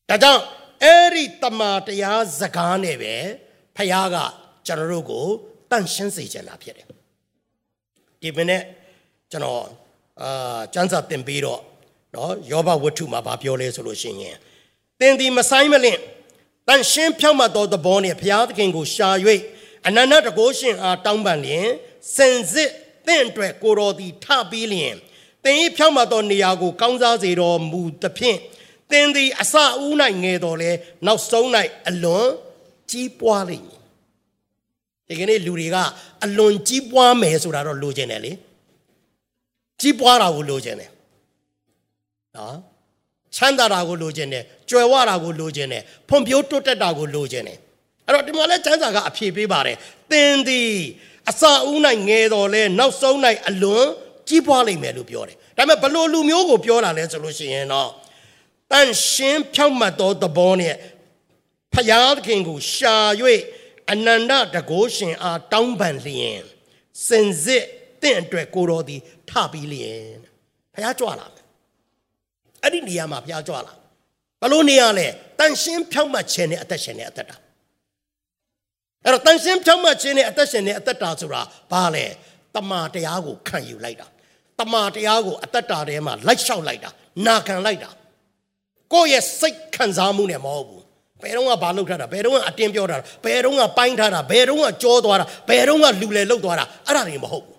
ဒါကြောင့်အဲ့ဒီတမာတရားစကားနဲ့ပဲဖခင်ကကျွန်တော်တို့ကိုတန့်ရှင်းစေချင်တာဖြစ်တယ်ဒီမနေ့ကျွန်တော်အာစံစာတင်ပြီးတော့နော်ယောဘဝတ္ထုမှာဗာပြောလဲဆိုလို့ရှိရင် တင်ဒီမဆိုင်မလင့်တန်ရှင်းဖြောက်မှတ်သောသဘောနဲ့ဘုရားသခင်ကိုရှာ၍အနန္တတကိုးရှင်အားတောင်းပန်လျင်စင်စစ်တင့်အတွက်ကိုတော်သည်ထပြီးလျင်တင်ဤဖြောက်မှတ်သောနေရာကိုကောင်းစားစေတော်မူသဖြင့်တင်သည်အစအဦး၌ငယ်တော်လဲနောက်ဆုံး၌အလွန်ကြီးပွားလိမ့်မည်ဒီကနေ့လူတွေကအလွန်ကြီးပွားမယ်ဆိုတာတော့လိုချင်တယ်လေကြီးပွားတာကိုလိုချင်တယ်နော် ချမ်းသာတာကိုလိုချင်တယ်ကြွယ်ဝတာကိုလိုချင်တယ်ဖွံ့ဖြိုးတိုးတက်တာကိုလိုချင်တယ်အဲ့တော့ဒီမှာလဲချမ်းသာကအဖြေပေးပါတယ်သင်သည်အစာဦး၌ငယ်တော်လဲနောက်ဆုံး၌အလွန်ကြီးပွားလိမ့်မယ်လို့ပြောတယ်ဒါပေမဲ့ဘလို့လူမျိုးကိုပြောတာလဲဆိုလို့ရှိရင်တော့တန်ရှင်းဖြောက်မှတ်သောသဘောနဲ့ဖယားသခင်ကိုရှာ၍အနန္တတကိုးရှင်အားတောင်းပန်လျင်စင်စစ်တင့်အတွက်ကိုတော်သည်ထပြီးလျင်ဖယားကြွလာမယ် အဲ့ဒီနေရာမှာဖယားကြွလာဘလို့နေရာလဲတန်ရှင်းဖြောက်မှတ်ခြင်းနဲ့အသက်ရှင်နဲ့အသက်တာအဲ့တော့တန်ရှင်းဖြောက်မှတ်ခြင်းနဲ့အသက်ရှင်နဲ့အသက်တာဆိုတာဘာလဲတမာတရားကိုခံယူလိုက်တာတမာတရားကိုအသက်တာထဲမှာလိုက်လျှောက်လိုက်တာနာခံလိုက်တာကိုယ့်ရဲ့စိတ်ခံစားမှုနဲ့မဟုတ်ဘူးဘယ်တော့ကဘာလုပ်ထားတာဘယ်တော့ကအတင်းပြောထားတာဘယ်တော့ကပိုင်းထားတာဘယ်တော့ကကြောသွားတာဘယ်တော့ကလူလေလုတ်သွားတာအဲ့ဒါတွေမဟုတ်ဘူး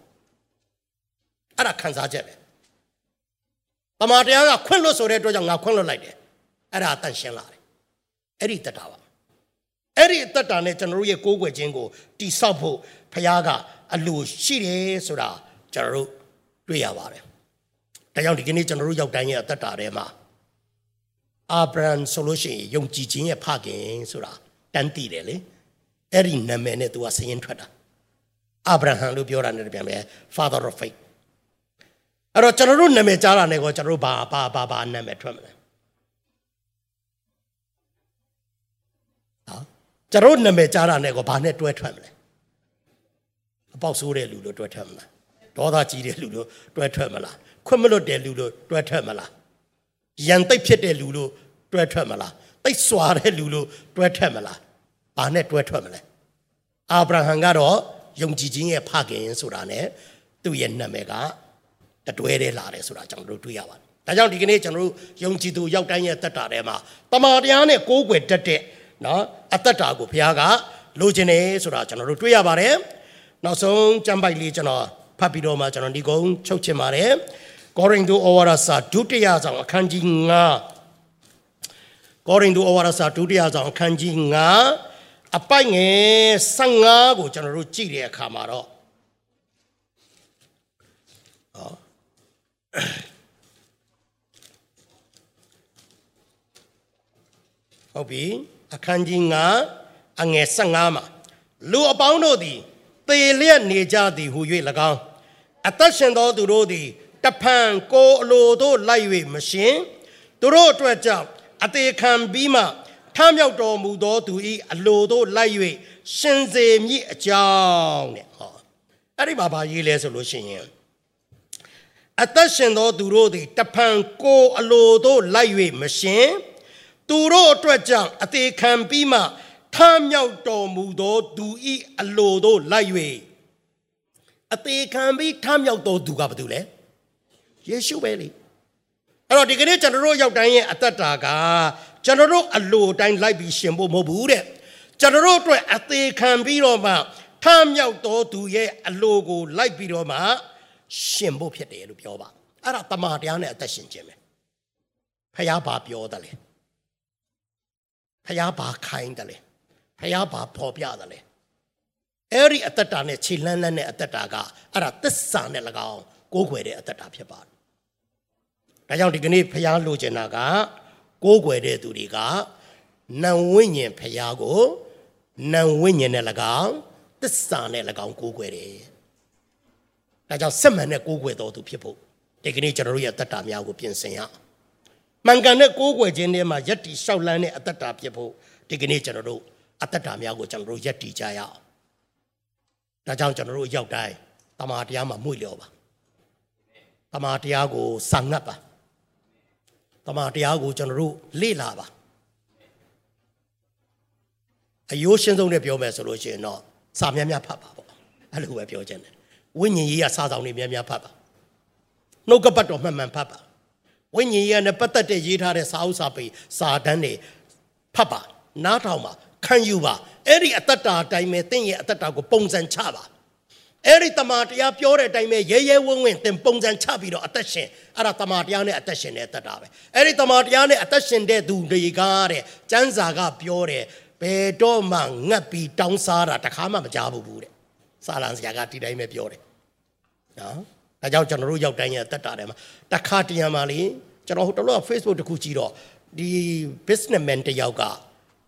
အဲ့ဒါခံစားချက်ပဲ တမာတရားကခွင့်လွတ်ဆိုတဲ့အတွက်ကြောင့်ငါခွင့်လွတ်လိုက်တယ်အဲ့ဒါတန်ရှင်းလာတယ်အဲ့ဒီတက်တာပါအဲ့ဒီတက်တာနဲ့ကျွန်တော်တို့ရဲ့ကိုးကွယ်ခြင်းကိုတိဆောက်ဖို့ဖခင်ကအလိုရှိတယ်ဆိုတာကျွန်တော်တို့တွေ့ရပါတယ်ဒါကြောင့်ဒီကနေ့ကျွန်တော်တို့ရောက်တိုင်းရဲ့အသက်တာထဲမှာအာဗြဟံဆိုလို့ရှိရင်ယုံကြည်ခြင်းရဲ့ဖခင်ဆိုတာတန်းတည်တယ်လေအဲ့ဒီနာမည်နဲ့သူကစရင်ထွက်တာအာဗြဟံလို့ပြောတာနဲ့ပြန်မယ် father of faith အဲ့တော့ကျွန်တော်တို့နာမည်ကြားတာနဲ့ကိုကျွန်တော်တို့ဘာဘာဘာဘာနာမည်ထွက်မလဲဟာကျွန်တော်နာမည်ကြားတာနဲ့ကိုဘာနဲ့တွဲထွက်မလဲအပေါက်ဆိုးတဲ့လူလို့တွဲထွက်မလားဒေါသကြီးတဲ့လူလို့တွဲထွက်မလားခွင့်မလွတ်တဲ့လူလို့တွဲထွက်မလားရန်တိတ်ဖြစ်တဲ့လူလို့တွဲထွက်မလားတိတ်စွာတဲ့လူလို့တွဲထွက်မလားဘာနဲ့တွဲထွက်မလဲအာဗြဟံကတော့ယုံကြည်ခြင်းရဲ့ဖခင်ဆိုတာ ਨੇ သူ့ရဲ့နာမည်က တတွဲတည်းလာတယ်ဆိုတာကျွန်တော်တို့တွေ့ရပါတယ်ဒါကြောင့်ဒီကနေ့ကျွန်တော်တို့ယုံကြည်သူရောက်တိုင်းရဲ့တက်တာထဲမှာတမာတရားနဲ့ကိုးကွယ်တတ်တဲ့နော်အသက်တာကိုဘုရားကလိုချင်တယ်ဆိုတာကျွန်တော်တို့တွေ့ရပါတယ်နောက်ဆုံးကျမ်းပိုက်လေးကျွန်တော်ဖတ်ပြီးတော့မှကျွန်တော်ဒီကုန်းချုပ်ချင်ပါတယ်ကောရိန္သုဩဝါဒစာဒုတိယဆောင်အခန်းကြီး9ကောရိန္သုဩဝါဒစာဒုတိယဆောင်အခန်းကြီး9အပိုက်ငယ်15ကိုကျွန်တော်တို့ကြည့်တဲ့အခါမှာတော့ ဟုတ်ပြီအခန်းကြီး9အငယ်15မှာလူအပေါင်းတို့သည်သေလျက်နေကြသည်ဟု၍၎င်းအသက်ရှင်သောသူတို့သည်တဖန်ကိုအလိုတို့လိုက်၍မရှင်သူတို့အတွက်ကြောင့်အသေးခံပြီးမှထမြောက်တော်မူသောသူ၏အလိုတို့လိုက်၍ရှင်စေမြစ်အကြောင်းတဲ့ဟောအဲ့ဒီမှာဘာရေးလဲဆိုလို့ရှိရင် အသက်ရှင်သောသူတို့သည်တဖန်ကိုအလိုတို့လိုက်၍မရှင်သူတို့အတွက်ကြောင့်အသေးခံပြီးမှထမြောက်တော်မူသောသူဤအလိုတို့လိုက်၍အသေးခံပြီးထမြောက်တော်သူကဘာတူလဲယေရှုပဲလေအဲ့တော့ဒီကနေ့ကျွန်တော်တို့ရောက်တိုင်းရဲ့အသက်တာကကျွန်တော်တို့အလိုတိုင်းလိုက်ပြီးရှင်ဖို့မဟုတ်ဘူးတဲ့ကျွန်တော်တို့အတွက်အသေးခံပြီးတော့မှထမြောက်တော်သူရဲ့အလိုကိုလိုက်ပြီးတော့မှ ရှင်ဖို့ဖြစ်တယ်လို့ပြောပါအဲ့ဒါတမန်တရားနဲ့အသက်ရှင်ခြင်းပဲဖះဘာပြောတယ်လဲဖះဘာခိုင်းတယ်လဲဖះဘာပေါ်ပြတယ်လဲအဲ့ဒီအသက်တာနဲ့ခြေလန်းလန်းတဲ့အသက်တာကအဲ့ဒါသစ္စာနဲ့၎င်းကိုးခွေတဲ့အသက်တာဖြစ်ပါတယ်ဒါကြောင့်ဒီကနေ့ဖះလိုချင်တာကကိုးကွယ်တဲ့သူတွေကနံဝိညာဉ်ဖရာကိုနံဝိညာဉ်နဲ့၎င်းသစ္စာနဲ့၎င်းကိုးကွယ်တယ်။ ဒါကြောင့်စစ်မှန်တဲ့ကိုးကွယ်တော်သူဖြစ်ဖို့ဒီကနေ့ကျွန်တော်တို့ရဲ့တတ္တာများကိုပြင်ဆင်ရအောင်။မှန်ကန်တဲ့ကိုးကွယ်ခြင်းထဲမှာယက်တီလျှောက်လန်းတဲ့အတ္တတာဖြစ်ဖို့ဒီကနေ့ကျွန်တော်တို့အတ္တတာများကိုကျွန်တော်တို့ယက်တီကြရအောင်။ဒါကြောင့်ကျွန်တော်တို့ရောက်တိုင်းတမာတရားမှာမှု့လျော်ပါ။တမာတရားကိုစံငတ်ပါ။တမာတရားကိုကျွန်တော်တို့လေ့လာပါ။အယိုးရှင်းဆုံးနဲ့ပြောမယ်ဆိုလို့ရှိရင်တော့စာများများဖတ်ပါပေါ့အဲ့လိုပဲပြောချင်တယ် ဝိညာဉ်ရေးကစာဆောင်တွေများများဖတ်ပါနှုတ်ကပတ်တော်မှန်မှန်ဖတ်ပါဝိညာဉ်ရေးနဲ့ပတ်သက်တဲ့ရေးထားတဲ့စာအုပ်စာပေစာတမ်းတွေဖတ်ပါနားထောင်ပါခံယူပါအဲ့ဒီအတ္တတာအတိုင်းပဲသင်ရဲ့အတ္တတာကိုပုံစံချပါအဲ့ဒီတမန်တရားပြောတဲ့အတိုင်းပဲရဲရဲဝံ့ဝံ့သင်ပုံစံချပြီးတော့အသက်ရှင်အဲ့ဒါတမန်တရားနဲ့အသက်ရှင်တဲ့အတ္တတာပဲအဲ့ဒီတမန်တရားနဲ့အသက်ရှင်တဲ့သူတွေကတဲ့ကျမ်းစာကပြောတယ်ဘယ်တော့မှငတ်ပြီးတောင်းစားတာတခါမှမကြားဘူးဘူးတဲ့ စာလံဆရာကဒီတိုင်းပဲပြောတယ်နော်ဒါကြောင့်ကျွန်တော်တို့ရောက်တိုင်းရဲ့တက်တာတယ်မှာတခါတရံမှာလေကျွန်တော်ဟိုတလော Facebook တခုကြည့်တော့ဒီ businessman တယောက်က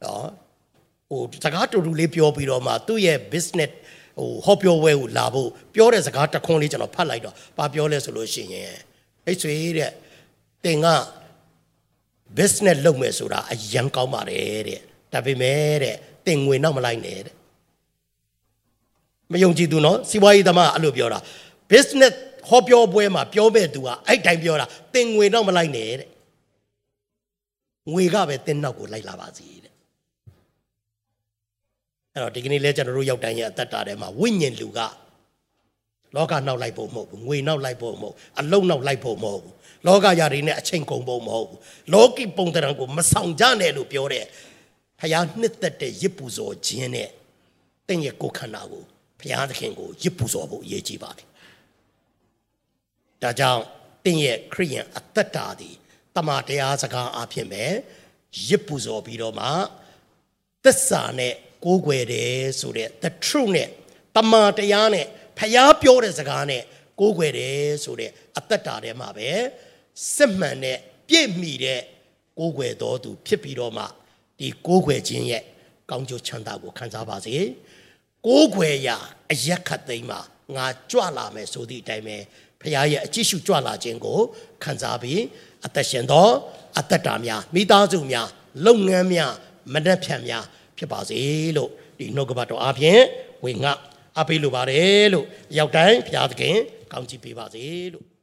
နော်ဟိုစကားတူတူလေးပြောပြီးတော့မှသူ့ရဲ့ business ဟိုဟောပြောဝဲကိုလာဖို့ပြောတဲ့စကားတခွန်းလေးကျွန်တော်ဖတ်လိုက်တော့ဘာပြောလဲဆိုလို့ရှိရင်အိတ်ဆွေတဲ့တင်က business လုပ်မယ်ဆိုတာအရန်ကောင်းပါတယ်တဲ့ဒါပေမဲ့တဲ့တင်ငွေနောက်မလိုက်နဲ့တဲ့ မယုံကြည်သူနော်စီးပွားရေးသမားအဲ့လိုပြောတာ business ဟောပြောပွဲမှာပြောမဲ့သူကအဲ့တိုင်းပြောတာတင်ငွေနောက်မလိုက်နဲ့တဲ့ငွေကပဲတင်နောက်ကိုလိုက်လာပါစီတဲ့အဲ့တော့ဒီကနေ့လဲကျွန်တော်တို့ရောက်တိုင်းရဲ့အသက်တာထဲမှာဝိညာဉ်လူကလောကနောက်လိုက်ဖို့မဟုတ်ဘူးငွေနောက်လိုက်ဖို့မဟုတ်အလုံးနောက်လိုက်ဖို့မဟုတ်ဘူးလောကယာတွေနဲ့အချိန်ကုန်ဖို့မဟုတ်ဘူးလောကီပုံတံကိုမဆောင်ကြနဲ့လို့ပြောတဲ့ဖျားနှစ်သက်တဲ့ရစ်ပူဇော်ခြင်းနဲ့တင့်ရဲ့ကိုယ်ခန္ဓာကို ဖျားသခင်ကိုရစ်ပူဇော်ဖို့အရေးကြီးပါတယ်။ဒါကြောင့်တင့်ရဲ့ခရိယန်အသက်တာသည်တမန်တရားစကားအဖြစ်ပဲရစ်ပူဇော်ပြီးတော့မှသစ္စာနဲ့ကိုးကွယ်တယ်ဆိုတဲ့ the truth နဲ့တမန်တရားနဲ့ဖျားပြောတဲ့စကားနဲ့ကိုးကွယ်တယ်ဆိုတဲ့အသက်တာထဲမှာပဲစစ်မှန်တဲ့ပြည့်မီတဲ့ကိုးကွယ်တော်သူ ဖြစ်ပြီးတော့မှဒီကိုးကွယ်ခြင်းရဲ့ကောင်းကျိုးချမ်းသာကိုခံစားပါစေ ကိုးကွယ်ရာအရက်ခတ်သိမ်းမှာငါကြွလာမယ်ဆိုသည့်အတိုင်းပဲဖခင်ရဲ့အကြည့်ရှုကြွလာခြင်းကိုခံစားပြီးအသက်ရှင်သောအသက်တာများမိသားစုများလုပ်ငန်းများမနှက်ဖြန်များဖြစ်ပါစေလို့ဒီနှုတ်ကပတ်တော်အပြင်ဝေငါအပေးလိုပါတယ်လို့ရောက်တိုင်းဘုရားသခင်ကောင်းချီးပေးပါစေလို့